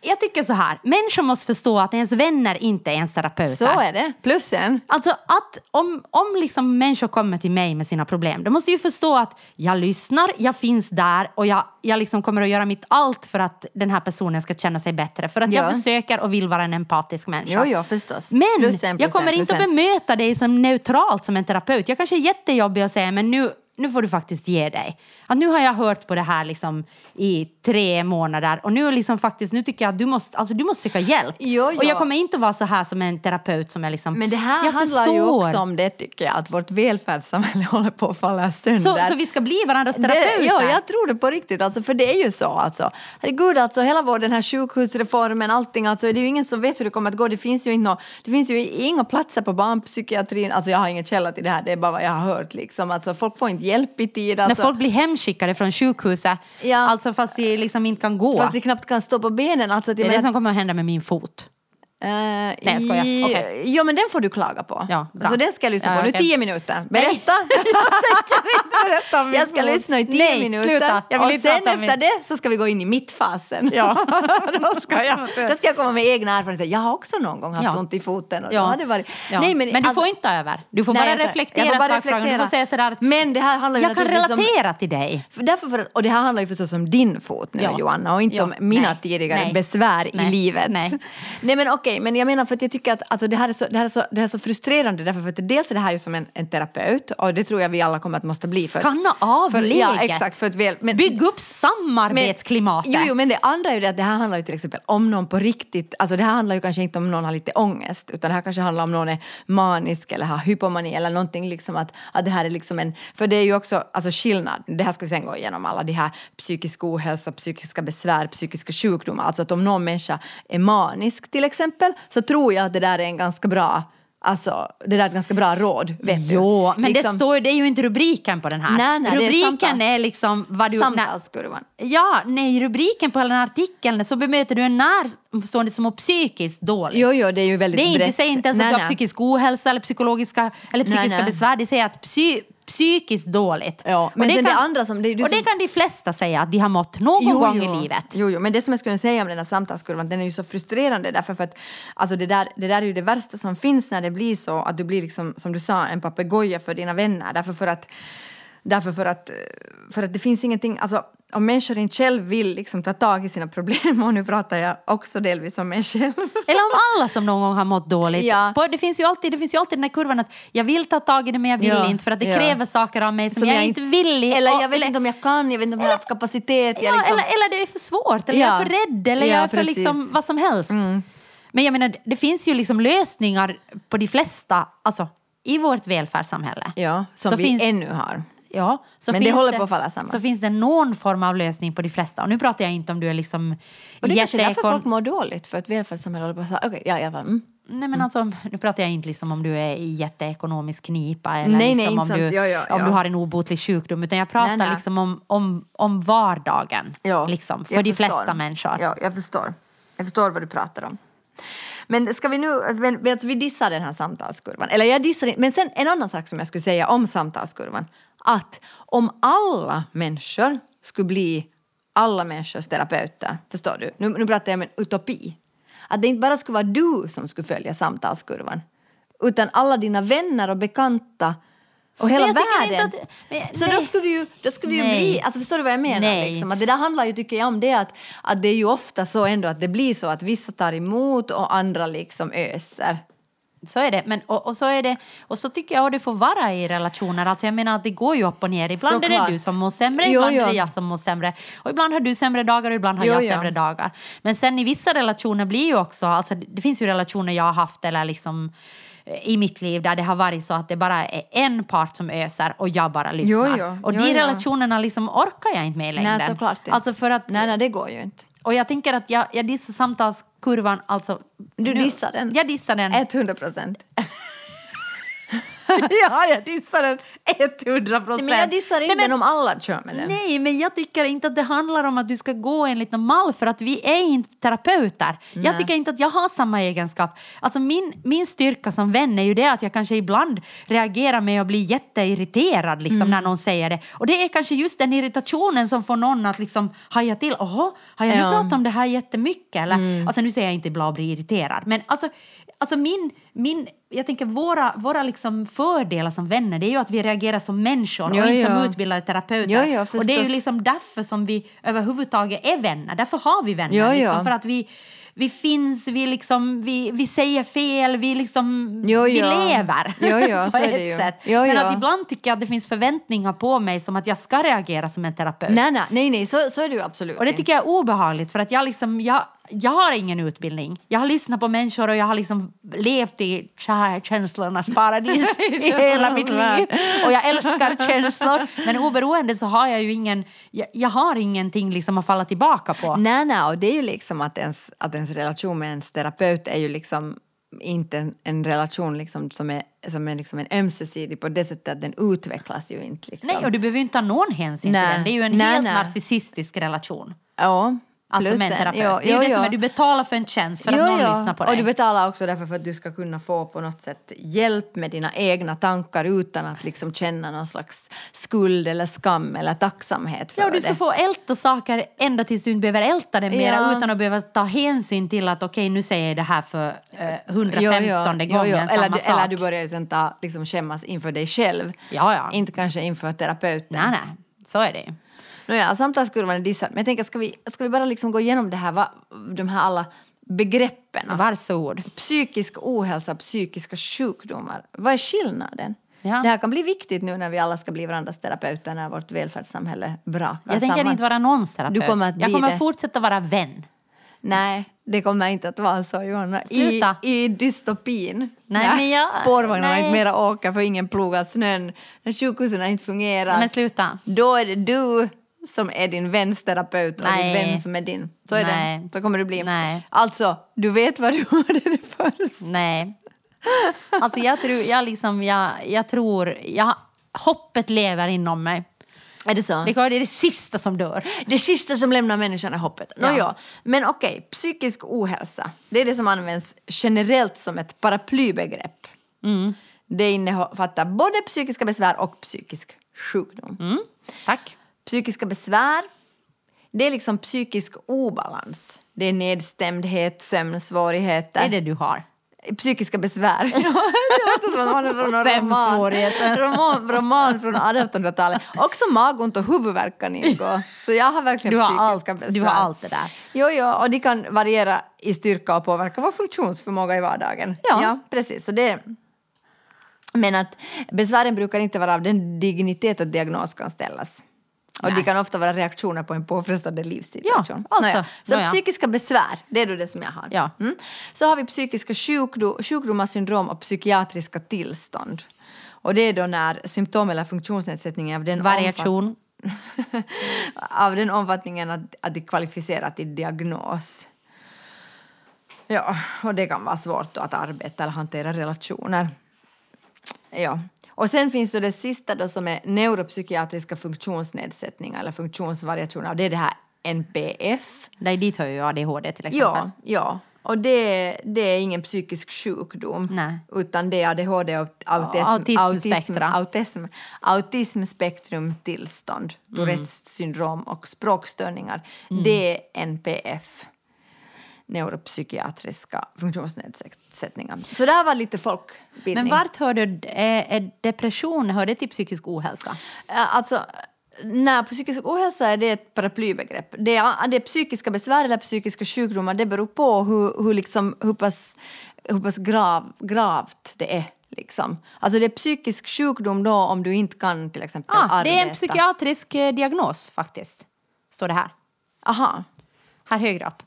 jag tycker så här, människor måste förstå att ens vänner inte är ens terapeuter. Så är det. Plus en. Alltså att om, om liksom människor kommer till mig med sina problem, då måste ju förstå att jag lyssnar, jag finns där och jag, jag liksom kommer att göra mitt allt för att den här personen ska känna sig bättre. För att Ja. jag försöker och vill vara en empatisk människa. Jo, jo, förstås. Men Plus en, plus jag kommer en, inte att bemöta dig som neutralt som en terapeut. Jag kanske är jättejobbig att säga men nu, nu får du faktiskt ge dig. Att nu har jag hört på det här liksom i tre månader och nu, liksom faktiskt, nu tycker jag att du måste, alltså du måste söka hjälp. Jo, Och jo. jag kommer inte att vara så här som en terapeut som är liksom... Men det här jag handlar ju förstår. också om det, tycker jag, att vårt välfärdssamhälle håller på att falla sönder. Så, så vi ska bli varandras terapeuter? Ja, jag tror det på riktigt. Alltså, för det är ju så. Alltså. Herregud, alltså, hela vår den här sjukhusreformen, allting. Alltså, det är ju ingen som vet hur det kommer att gå. Det finns ju, inte det finns ju inga platser på barnpsykiatrin. Alltså, jag har ingen källa till det här, det är bara vad jag har hört. Liksom. Alltså, folk får inte hjälp i tid. Alltså. När folk blir hemskickade från sjukhuset, Ja. alltså fast de liksom inte kan gå. Fast de knappt kan stå på benen. Alltså, det är det som kommer att hända med min fot. Nej, jag skojar. Okej. Jo, men den får du klaga på. Ja, bra. alltså, den ska jag lyssna Ja, på. Nu tio minuter. Berätta! Berätta om min jag ska fot. lyssna i tio Nej, minuter. sluta. Jag och inte sen efter min- det så ska vi gå in i mittfasen. Ja. då, ska jag, då ska jag komma med egna erfarenheter. Jag har också någon gång haft Ja. ont i foten. Och Ja. då varit... Ja. Nej, men, du alltså- får inte ta över. Du får Nej, bara jag reflektera jag får bara sakfrågan. Du får reflektera. säga sådär att Men det här handlar ju jag kan naturligtvis om- relatera till dig. För därför för, att- och det här handlar ju förstås om din fot nu Ja. Joanna och inte om mina tidigare besvär i livet. Nej men okej, men jag menar för att jag tycker att alltså, det, här är så, det, här är så, det här är så frustrerande därför för att dels är det här ju som en, en terapeut och det tror jag vi alla kommer att måste bli. För, att- Skanna av för, läget. Ja exakt, för att väl, men, Bygg upp samarbetsklimatet. Jo, jo, men det andra är ju det att det här handlar ju till exempel om någon på riktigt, alltså det här handlar ju kanske inte om någon har lite ångest utan det här kanske handlar om någon är manisk eller har hypomani eller någonting liksom att, att det här är liksom en, för det är ju också alltså skillnad, det här ska vi sen gå igenom alla de här psykisk ohälsa, psykiska besvär, psykiska sjukdomar, alltså att om någon människa är manisk till exempel så tror jag att det där är en ganska bra Alltså, det där är ett ganska bra råd, vet Jo, du. men det, Liksom, står, det är ju inte rubriken på den här. Nej, nej, är rubriken samtal. är, liksom vad du... Samtalskurvan. Ja, nej, rubriken på den här artikeln så bemöter du en närstående som mår psykiskt dåligt. Jo, jo, det är ju väldigt det är inte, brett. säger inte ens att du har psykisk ohälsa eller psykologiska eller psykiska besvär. Det säger att psy, psykiskt dåligt. Ja, men och det, det kan, andra som- det och det som- kan de flesta säga att de har mått någon gång i livet. Jo, jo, men det som jag skulle säga om den här samtalskurvan, den är ju så frustrerande därför för att alltså det, där, det där är ju det värsta som finns när det blir så att du blir liksom, som du sa, en papegoja för dina vänner. Därför för att, därför för att, för att det finns ingenting, alltså om människor inte själv vill liksom ta tag i sina problem, och nu pratar jag också delvis om mig själv. Eller om alla som någon gång har mått dåligt. Ja. Det, finns ju alltid, det finns ju alltid den här kurvan att jag vill ta tag i det men jag vill Ja, inte för att det ja. kräver saker av mig som, jag, inte vill. i. Eller jag vet inte om jag kan, jag vet inte om jag har kapacitet. Jag Ja, liksom, eller, eller det är för svårt, eller jag Ja. är för rädd, eller Ja, jag är för precis. Mm. liksom vad som helst. Men jag menar, det finns ju liksom lösningar på de flesta, alltså i vårt välfärdssamhälle. ja, som vi finns, ännu har. Ja, så Men det håller på att falla samman. Så finns det någon form av lösning på de flesta. Och nu pratar jag inte om du är liksom Och det är kanske därför folk mår dåligt, för att välfärdssamhället håller på att säga okej, ja i alla fall. Mm. Nej men alltså, nu pratar jag inte liksom om du är i jätteekonomisk knipa eller Nej, nej, liksom inte om, du, Ja, ja, om ja. du har en obotlig sjukdom utan jag pratar Nej, nej. liksom om, om, om vardagen. liksom, för jag de förstår. flesta människor. Ja, jag förstår. Jag förstår vad du pratar om. Men ska vi nu, men, alltså, vi dissar den här samtalskurvan. Eller jag dissar men sen en annan sak som jag skulle säga om samtalskurvan. Att om alla människor skulle bli alla människors terapeuter, förstår du? Nu, nu pratar jag om en utopi. Att det inte bara skulle vara du som skulle följa samtalskurvan. Utan alla dina vänner och bekanta och hela världen. att- men- Så då nej. skulle vi ju, då skulle vi ju bli, alltså förstår du vad jag menar? Liksom? Att det där handlar ju, tycker jag, om det att, att det är ju ofta så ändå att det blir så att vissa tar emot och andra liksom öser. Så är det. Men, och, och, så är det. och så tycker jag att det får vara i relationer. Alltså jag menar att det går ju upp och ner. Ibland är det Såklart. du som mår sämre, Jo, ibland är jo. det jag som mår sämre. Och ibland har du sämre dagar och ibland har Jo, jag jo. sämre dagar. Men sen i vissa relationer blir ju också, alltså det finns ju relationer jag har haft eller liksom eh, i mitt liv där det har varit så att det bara är en part som öser och jag bara lyssnar. Jo, jo. Och Jo, de jo. relationerna liksom orkar jag inte med i längden. Nej, såklart inte. Alltså för att, Nej, nej, det går ju inte. Och jag tänker att jag, jag dissar samtalskurvan, alltså... Du dissar den? Jag dissar den. 100 procent. ja, jag dissar den 100 procent. Men jag dissar inte den om alla kör med den. Nej, men jag tycker inte att det handlar om att du ska gå enligt någon mall för att vi är inte terapeuter. Jag tycker inte att jag har samma egenskap. Alltså min, min styrka som vän är ju det att jag kanske ibland reagerar med att bli jätteirriterad liksom, Mm. när någon säger det. Och det är kanske just den irritationen som får någon att liksom haja till. Åh, har jag nu Ja. Mm. pratat om det här jättemycket? Eller, Alltså nu säger jag inte ibland bli irriterad, men alltså, alltså min, min, jag tänker våra, våra liksom fördelar som vänner det är ju att vi reagerar som människor Jo, och inte som utbildade terapeuter. Jo, jo, och det är ju liksom därför som vi överhuvudtaget är vänner. Därför har vi vänner. Liksom, för att vi, vi finns, vi, liksom, vi, vi säger fel, vi, liksom, vi lever på ett sätt. Men att ibland tycker jag att det finns förväntningar på mig som att jag ska reagera som en terapeut. Nej, nej, nej, nej så, så är det ju absolut Och det tycker jag är obehagligt för att jag, liksom, jag, jag har ingen utbildning. Jag har lyssnat på människor och jag har liksom levt i kärlekänslornas paradis i hela mitt liv. Och jag älskar känslor. Men oberoende så har jag ju ingen, jag, jag har ingenting liksom att falla tillbaka på. Nej, nej, och det är ju liksom att ens, att ens relation med ens terapeut är ju liksom inte en, en relation liksom som är, som är liksom en ömsesidig på det sättet att den utvecklas ju inte. Liksom. Nej, och du behöver ju inte ta någon hänsyn Nej. till den. Det är ju en Nej, helt nej. narcissistisk relation. Ja. Alltså plus med en terapeut. jo, det är ju jo, det som är, du betalar för en tjänst för att någon lyssnar på Och dig. du betalar också därför för att du ska kunna få på något sätt hjälp med dina egna tankar utan att liksom känna någon slags skuld eller skam eller tacksamhet för Ja, och du ska det. få älta saker ända tills du inte behöver älta det mera Ja. utan att behöva ta hänsyn till att okej, nu säger jag det här för eh, 115 Jo, jo. gången jo. samma Eller, du, sak. eller du börjar ju sen ta, liksom skämmas inför dig själv. Ja, ja. Inte kanske inför terapeuten. Nej, nej, så är det. Nåja, samtalskurvan är dissad. Men jag tänker, ska vi, ska vi bara liksom gå igenom det här, va, de här alla begreppen? Varsågod. Psykisk ohälsa, psykiska sjukdomar. Vad är skillnaden? Ja. Det här kan bli viktigt nu när vi alla ska bli varandras terapeuter när vårt välfärdssamhälle brakar Jag tänker samman. inte vara någons terapeut. Du kommer att jag kommer det. fortsätta vara vän. Nej, det kommer inte att vara så, Johanna. I, Sluta. I dystopin. Nej, men jag- Spårvagnarna nej. inte mera åker för ingen plogar snön. När sjukhusen inte fungerar. Men sluta. Då är det du som är din väns terapeut och Nej. din vän som är din. Så är Nej. det. Så kommer det bli. Nej. Alltså, du vet vad du hörde det först. Nej. Alltså jag tror, jag liksom, jag, jag tror, jag, hoppet lever inom mig. Är det så? Det är det sista som dör. Det sista som lämnar människan är hoppet. Nå, Ja. ja. Men okej, psykisk ohälsa, det är det som används generellt som ett paraplybegrepp. Det innefattar både psykiska besvär och psykisk sjukdom. Mm. Tack. Psykiska besvär, det är liksom psykisk obalans. Det är nedstämdhet, sömnsvårigheter. Det är det du har. Psykiska besvär. det låter som att man är från någon roman, Sömnsvårigheter. roman, roman från 1800-talet. Också magont och huvudvärk kan ingå. Så jag har verkligen Du har, psykiska allt, besvär. du har allt det där. Jo, jo, och de kan variera i styrka och påverka vår funktionsförmåga i vardagen. Ja. precis. Så det, men att besvären brukar inte vara av den dignitet att diagnos kan ställas. Och Nej. de kan ofta vara reaktioner på en påfrestande livssituation. Ja, alltså, Nåja. Så nåja. psykiska besvär, det är då det som jag har. Ja. Mm. Så har vi psykiska sjukdo, sjukdomar, syndrom och psykiatriska tillstånd. Och det är då när symptom eller funktionsnedsättning av den Variation. av den omfattningen att, att det kvalificerar till diagnos. Ja, och det kan vara svårt att arbeta eller hantera relationer. Ja. Och sen finns det det sista då som är neuropsykiatriska funktionsnedsättningar eller funktionsvariationer och det är det här NPF. Nej, dit hör ju ADHD till exempel. Ja, ja. Och det, det är ingen psykisk sjukdom Nej. utan det är ADHD och autism, Autismspektra. autism, autismspektrumtillstånd, Mm. Tourettes syndrom och språkstörningar. Det är NPF, neuropsykiatriska funktionsnedsättningar. Så det här var lite folkbildning. Men vart hör du, depression, hör det till psykisk ohälsa? Alltså, när psykisk ohälsa är det ett paraplybegrepp. Det är, det är psykiska besvär eller psykiska sjukdomar, det beror på hur, hur, liksom, hur pass, hur pass grav, gravt det är. Liksom. Alltså det är psykisk sjukdom då om du inte kan till exempel Ah, arbeta. det är en psykiatrisk eh, diagnos faktiskt, står det här. Aha. Här högre upp.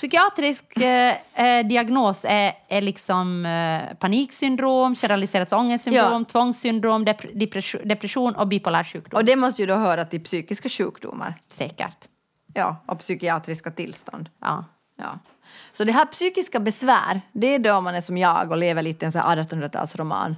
Psykiatrisk eh, eh, diagnos är, är liksom eh, paniksyndrom, generaliserat ångestsyndrom, Ja. tvångssyndrom, dep- depression, depression och bipolär sjukdom. Och det måste ju då höra till psykiska sjukdomar. Säkert. Ja, och psykiatriska tillstånd. Ja. Ja. Så det här psykiska besvär, det är då man är som jag och lever lite i en sån här 1800-talsroman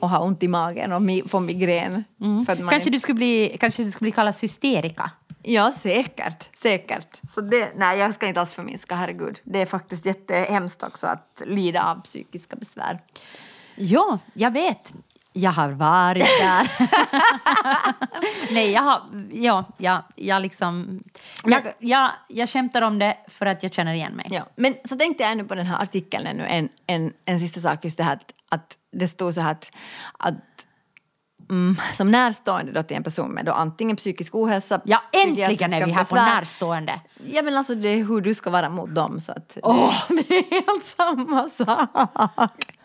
och har ont i magen och mi- får migrän. Man Kanske, inte- du skulle bli, kanske du skulle bli kallad hysterika. Ja, säkert. Säkert. Så det, nej, jag ska inte alls förminska, herregud. Det är faktiskt jättehemskt också att lida av psykiska besvär. Ja, jag vet. Jag har varit där. Nej, jag har... Ja, jag, jag liksom... Jag, jag, jag skämtar om det för att jag känner igen mig. Ja. Men så tänkte jag ännu på den här artikeln ännu, en, en, en sista sak, just det här att, att det stod så här att, att mm, som närstående då till en person med då antingen psykisk ohälsa, Ja, äntligen är vi här på närstående. Ja, men alltså det är hur du ska vara mot dem. Så att det, det är helt samma sak.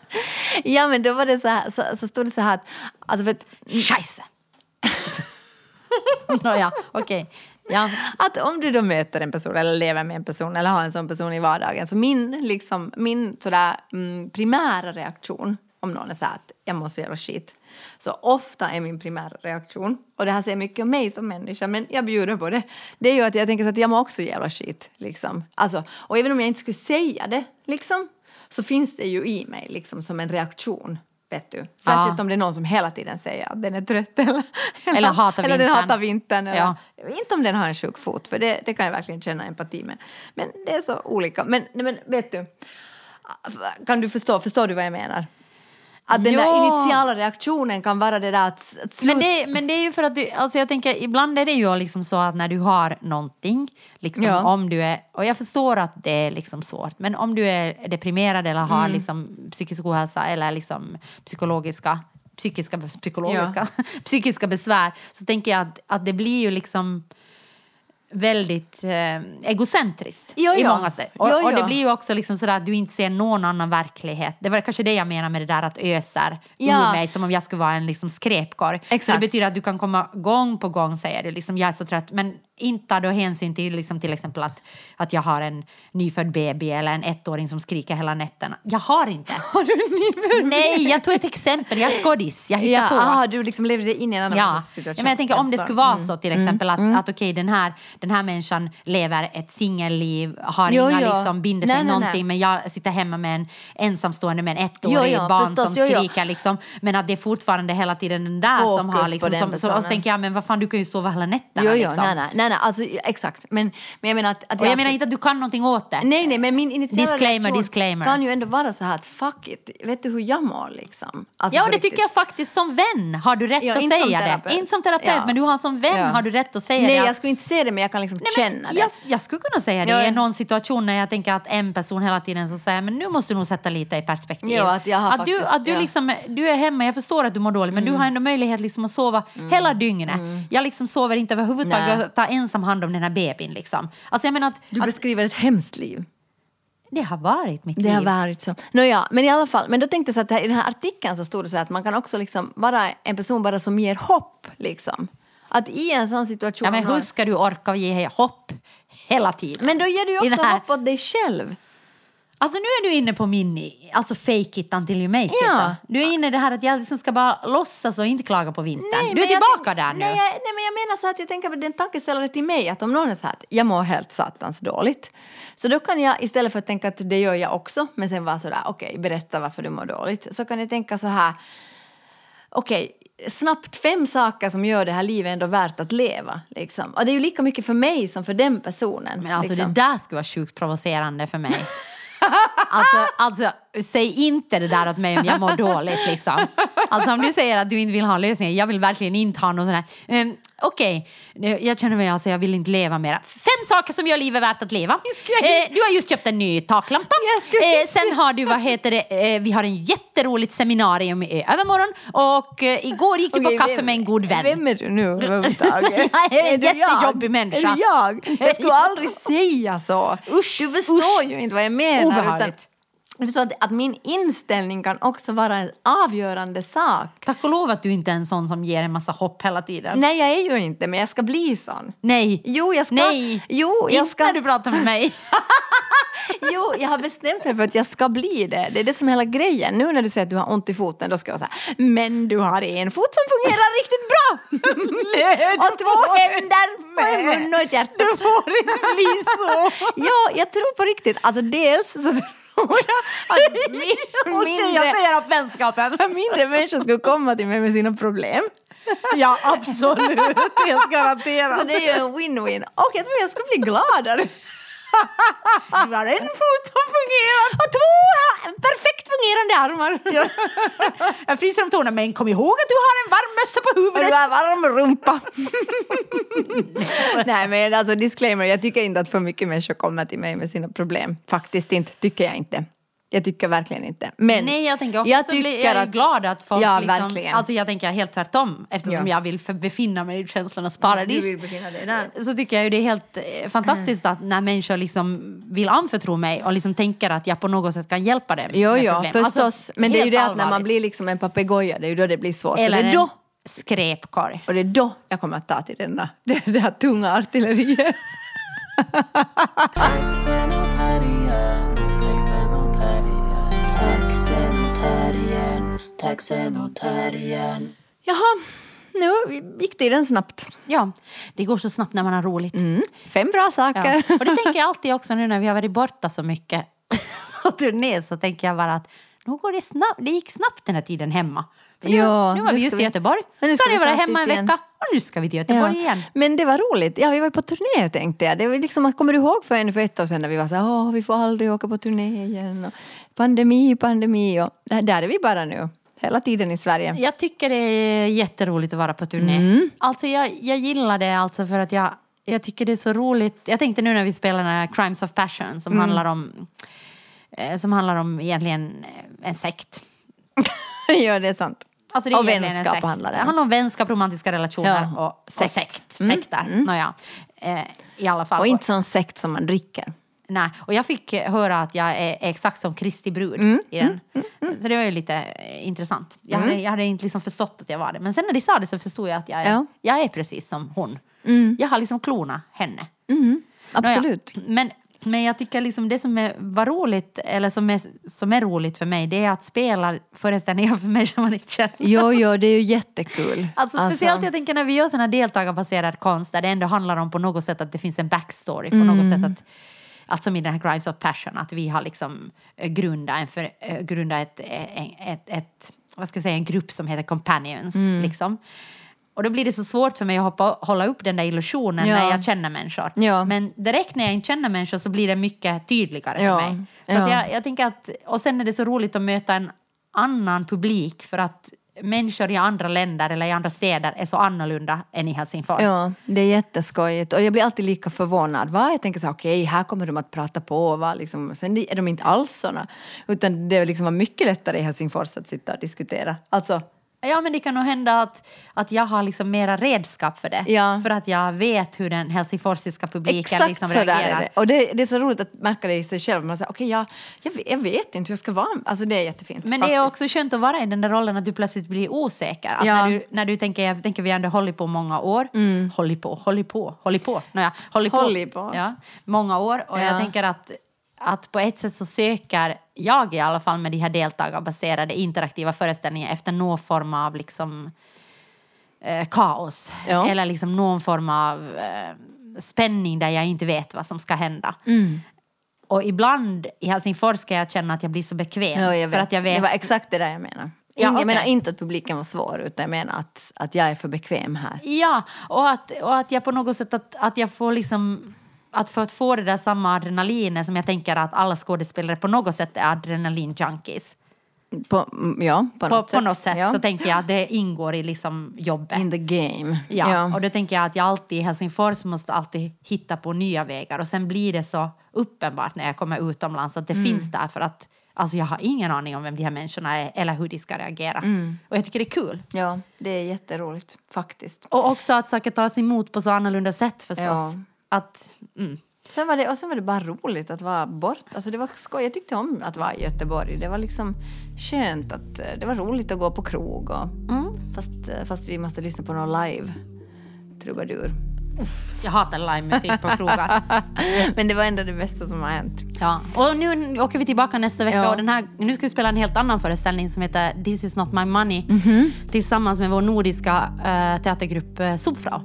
Ja, men då var det så här, så, så stod det så här att, alltså för att Scheisse! Nåja, okej. Ja. Att om du då möter en person eller lever med en person eller har en sån person i vardagen så min, liksom, min sådär, mm, primära reaktion om någon är så här att jag mår så jävla skit. Så ofta är min primära reaktion, och det här säger mycket om mig som människa men jag bjuder på det, det är ju att jag tänker så att jag mår också jävla skit. Liksom. Alltså, och även om jag inte skulle säga det liksom, så finns det ju i mig liksom, som en reaktion. Vet du? Särskilt Ja. om det är någon som hela tiden säger att den är trött eller, Eller hatar eller den vintern. hatar vintern. Eller, Ja. Inte om den har en sjuk fot, för det, det kan jag verkligen känna empati med. Men det är så olika. Men, men vet du, kan du förstå, förstår du vad jag menar? Att den där Ja. initiala reaktionen kan vara det där att, att. Men det, men det är ju för att du, alltså jag tänker, ibland är det ju liksom så att när du har någonting, liksom Ja. om du är, och jag förstår att det är liksom svårt, men om du är deprimerad eller Mm. har liksom psykisk ohälsa eller liksom psykologiska, psykiska, psykologiska, psykiska besvär, så tänker jag att, att det blir ju liksom väldigt eh, egocentriskt Ja, i ja. många sätt. Och, Ja, och det blir ju också liksom sådär att du inte ser någon annan verklighet. Det var kanske det jag menar med det där att öser Ja. ur mig som om jag skulle vara en liksom skräpkorg. Det betyder att du kan komma gång på gång säger du liksom jag är så trött men inte tar då hänsyn till liksom till exempel att, att jag har en nyfödd baby eller en ettåring som skriker hela nätterna. Jag har inte. Har du nyfödd Nej, jag tog ett exempel. Jag är skådis. Jag hittar Ja, på. ah, du liksom levde in i en annan Ja. människas ja, situation. men jag tänker om det skulle vara förstår. så till exempel att, att okej den, här, den här människan lever ett singelliv, har Jo, inga jo. liksom binder sig Nej, nej, någonting men jag sitter hemma med en ensamstående med en ettårig Jo, jo, barn förstås, som skriker liksom men att det är fortfarande hela tiden den där som Fokus har på liksom, som, så, och så tänker jag men vad fan du kan ju sova hela nätterna Jo, jo, liksom. nej, nej, nej, Nej, nej, alltså exakt. Men, men jag menar att... att Och jag menar inte att du kan någonting åt det. Nej, nej, men min initiala Disclaimer, disclaimer. kan ju ändå vara så här att fuck it, vet du hur jag mår liksom? Alltså, Ja, och det riktigt. tycker jag faktiskt som vän har du rätt Ja, att inte som säga det. Inte som terapeut, Ja. men du har som vän Ja. har du rätt att säga Nej, det. jag skulle inte säga det, men jag kan liksom Nej, känna det. Jag, jag skulle kunna säga det Ja, i någon situation när jag tänker att en person hela tiden så säger men nu måste du nog sätta lite i perspektiv. Ja, att jag har att du, faktiskt- att du, ja. Mm. liksom, du är hemma, jag förstår att du mår dåligt men du har ändå möjlighet liksom att sova hela dygnet. Jag liksom sover inte överhuvudtaget, Nej. jag ensam hand om den här bebisen. Liksom. Alltså jag menar att, Du att beskriver ett hemskt liv. det har varit mitt Det liv. har varit så. Nåja, men i alla fall. Men då tänkte jag så att här, i den här artikeln så stod det så att man kan också liksom vara en person bara som ger hopp. Liksom. Att i en sån situation... Ja, men hur ska du orka ge hopp hela tiden? men då ger du också det hopp åt dig själv. Alltså nu är du inne på min, alltså fake it until you make it. Ja. Du är inne i det här att jag liksom ska bara låtsas och inte klaga på vintern. du är tillbaka där nu. Nej, jag, nej, men jag menar så att jag tänker på den tankeställare till mig att om någon är så här att jag mår helt satans dåligt. Så då kan jag istället för att tänka att det gör jag också, men sen vara sådär okej, berätta varför du mår dåligt. Så kan jag tänka så här, okej, snabbt fem saker som gör det här livet ändå värt att leva. Liksom. Och det är ju lika mycket för mig som för den personen. Men alltså liksom. det där skulle vara sjukt provocerande för mig. alltså, alltså, säg inte det där åt mig om jag mår dåligt liksom. Alltså om du säger att du inte vill ha lösningar, jag vill verkligen inte ha någon sån här. Um, Okej, nu- jag känner mig alltså, jag vill inte leva mera. Fem saker som gör livet värt att leva. Eh, du har just köpt en ny taklampa. Eh, sen har du, vad heter det, eh, vi har en jätteroligt seminarium i övermorgon och eh, igår gick du Okej, på kaffe vem- med en god vän. Vem är du nu överhuvudtaget? Jag är en du jättejobbig jag? människa. Är du jag? Jag skulle aldrig säga så. Usch, du förstår ju inte vad jag menar. Obehagligt. Utan, förstår att, att min inställning kan också vara en avgörande sak. Tack och lov att du inte är en sån som ger en massa hopp hela tiden. Nej, jag är ju inte, men jag ska bli sån. Nej. Jo, jag ska... Nej. Jo, jag Inte ska... när du pratar med mig. Jo, jag har bestämt mig för att jag ska bli det. Det är det som är hela grejen. Nu när du säger att du har ont i foten, då ska jag säga men du har en fot som fungerar riktigt bra! och två händer och en mun och ett hjärta. Du får inte bli så! ja, jag tror på riktigt. Alltså dels så tror jag att mindre, säger upp vänskapen. mindre människor skulle komma till mig med sina problem. Ja, absolut. Helt garanterat. Så det är ju en win-win. Och jag tror jag skulle bli gladare. Du har en fot som fungerar. Och två perfekt fungerande armar. Jag fryser om tårna, men kom ihåg att du har en varm mössa på Och du huvudet. har varm rumpa. Nej men alltså disclaimer, jag tycker inte att för mycket människor kommer till mig med sina problem. Faktiskt inte, tycker jag inte. Jag tycker verkligen inte. Men Nej, jag tänker ofta så blir jag är glad att folk Ja, liksom, verkligen. alltså jag tänker helt tvärtom eftersom Ja. jag vill för befinna mig i känslornas paradis. du vill befinna dig där. Så tycker jag ju det är helt eh, fantastiskt att när människor liksom vill anförtro mig och liksom tänker att jag på något sätt kan hjälpa dem Jo, jo, problem. förstås. Alltså, men det är ju det att när man allvarligt. blir liksom en papegoja, det är ju då det blir svårt. Eller det är en då, skräpkorg. och det är då jag kommer att ta till den där, det, det här tunga artilleriet. Och terriern. Jaha, nu gick tiden snabbt. Ja, det går så snabbt när man har roligt. Mm. Fem bra saker. Ja. Och det tänker jag alltid också nu när vi har varit borta så mycket på turné så tänker jag bara att nu går det snabbt, det gick snabbt den här tiden hemma. För nu, Ja, nu var vi just i Göteborg, Ja, så hade jag vi varit hemma en vecka och nu ska vi till Göteborg igen. Men det var roligt. Ja, vi var på turné tänkte jag. Det var liksom, kommer du ihåg för, en, för ett år sedan när vi var så här, vi får aldrig åka på turné igen. Och pandemi, pandemi. Och där- där är vi bara nu. Hela tiden i Sverige. Jag tycker det är jätteroligt att vara på turné. Mm. Alltså jag, jag gillar det alltså för att jag, jag tycker det är så roligt. Jag tänkte nu när vi spelar den här Crimes of Passion som Mm. handlar om eh, som handlar om egentligen eh, en sekt. ja, det är sant. Alltså det är Och vänskap sekt. handlar det det om. handlar om vänskap, romantiska relationer Ja, och, och sekt. sekt. Mm, Sekter. Nåja. Eh, I alla fall. Och inte sån sekt som man dricker. Nej. Och jag fick eh, höra att jag är, exakt som Kristi brud Mm, i den. Så det var ju lite eh, intressant. Jag, hade, jag hade inte liksom förstått att jag var det. Men sen när de sa det så förstod jag att jag är, Ja. jag är precis som hon. Jag har liksom klonat henne. Absolut. Nåja, men, men jag tycker liksom det som är, var roligt, eller som är, som är roligt för mig, det är att spela föreställningar för mig som man inte känner. Jo, jo, det är ju jättekul. Alltså speciellt jag tänker när vi gör sån här deltagarbaserad konst där det ändå handlar om på något sätt att det finns en backstory på något sätt att Alltså som i den här Crimes of Passion, att vi har liksom eh, grundat, en för, eh, grundat ett, eh, ett, ett, ett, vad ska jag säga, en grupp som heter Companions. Liksom. Och då blir det så svårt för mig att hoppa, hålla upp den där illusionen Ja. när jag känner människor. Ja. Men direkt när jag inte känner människor så blir det mycket tydligare Ja. för mig. Så jag, jag tänker att, och sen är det så roligt att möta en annan publik för att människor i andra länder eller i andra städer är så annorlunda än i Helsingfors. Ja, det är jätteskojigt. Och jag blir alltid lika förvånad. Va? Jag tänker så här, okej, här kommer de att prata på. Va? Liksom, sen är de inte alls såna. Utan det liksom var mycket lättare i Helsingfors att sitta och diskutera. Alltså, Ja, men det kan nog hända att, att jag har liksom mera redskap för det. Ja. För att jag vet hur den helsingforsiska publiken exakt liksom så där reagerar. är det. Och det, det är så roligt att märka det i sig själv. Man säger, okej, jag, jag, vet- jag vet inte hur jag ska vara. Alltså det är jättefint. Men det är faktiskt. också skönt att vara i den där rollen att du plötsligt blir osäker. Att Ja. när, du, när du tänker, jag tänker vi har ändå hållit på många år. Hållit på, hållit på, hållit på. Nåja, hållit på. Hållit på. Ja, många år. Och Ja. jag tänker att, att på ett sätt så söker jag i alla fall med de här deltagarbaserade interaktiva föreställningarna efter någon form av liksom eh, kaos. Ja. Eller liksom någon form av eh, spänning där jag inte vet vad som ska hända. Mm. Och ibland i Helsingfors ska jag känna att jag blir så bekväm. Ja, jag. För att jag vet Det var exakt det där jag menar. Ja, Jag okej. menar inte att publiken var svår, utan jag menar att, att jag är för bekväm här. Ja, och att, och att jag på något sätt att, att jag får liksom att för att få det där samma adrenalinet som jag tänker att alla skådespelare på något sätt är adrenalin-junkies. På, mm, ja, på, På, något på sätt. något sätt ja. så tänker jag att det ingår i liksom jobbet. In the game. Ja, och då tänker jag att jag alltid i Helsingfors måste alltid hitta på nya vägar och sen blir det så uppenbart när jag kommer utomlands att det finns där för att alltså jag har ingen aning om vem de här människorna är eller hur de ska reagera. Och jag tycker det är kul. ja, det är jätteroligt faktiskt. Och också att saker tas emot på så annorlunda sätt förstås. Ja. Att, mm. Sen var det, och sen var det bara roligt att vara bort. Alltså det var skoj. Jag tyckte om att vara i Göteborg. Det var liksom skönt att eh, det var roligt att gå på krog. Och, fast, eh, fast vi måste lyssna på någon live trubadur. Jag hatar livemusik på krogar. Men det var ändå det bästa som har hänt. ja. Och nu åker vi tillbaka nästa vecka Ja. och den här, nu ska vi spela en helt annan föreställning som heter This is not my money tillsammans med vår nordiska uh, teatergrupp uh, Sopfrau.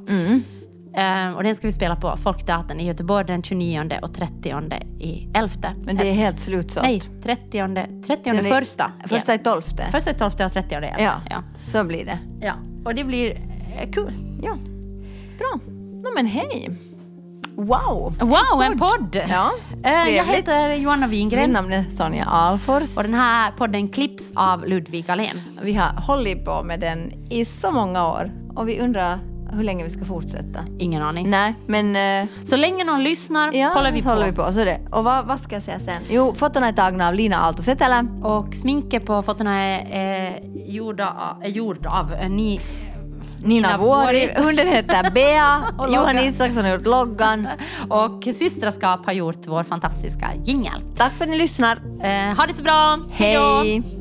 Eh, och den ska vi spela på Folkteatern i Göteborg den 29 och 30 i 11. Men det är helt slutsålt. Nej, 30, 30 Den är- första. Första i tolfte. Första i 12 och 30 igen. Ja, ja. så blir det. ja. Och det blir eh, kul. Ja, bra. No, men hej. Wow. Wow, en podd! Ja, Eh, jag trevligt. heter Johanna Wingren. Mitt namn är Sonja Alfors. Och den här podden klipps av Ludvig Alén. Vi har hållit på med den i så många år och vi undrar hur länge vi ska fortsätta. Ingen aning. Nej, men eh, Så länge någon lyssnar ja, håller vi på. håller vi på. Så det. Och vad, vad ska jag säga sen? Jo, fotona är tagna av Lina Aalto Setälä. Och sminket på fotona är, är, gjorda är gjord av eh, ni, Nina Vuori. Hunden heter Bea. Och Johan. Isaksson har gjort loggan. och systraskap har gjort vår fantastiska jingel. Tack för att ni lyssnar. Eh, ha det så bra! Då! Hej!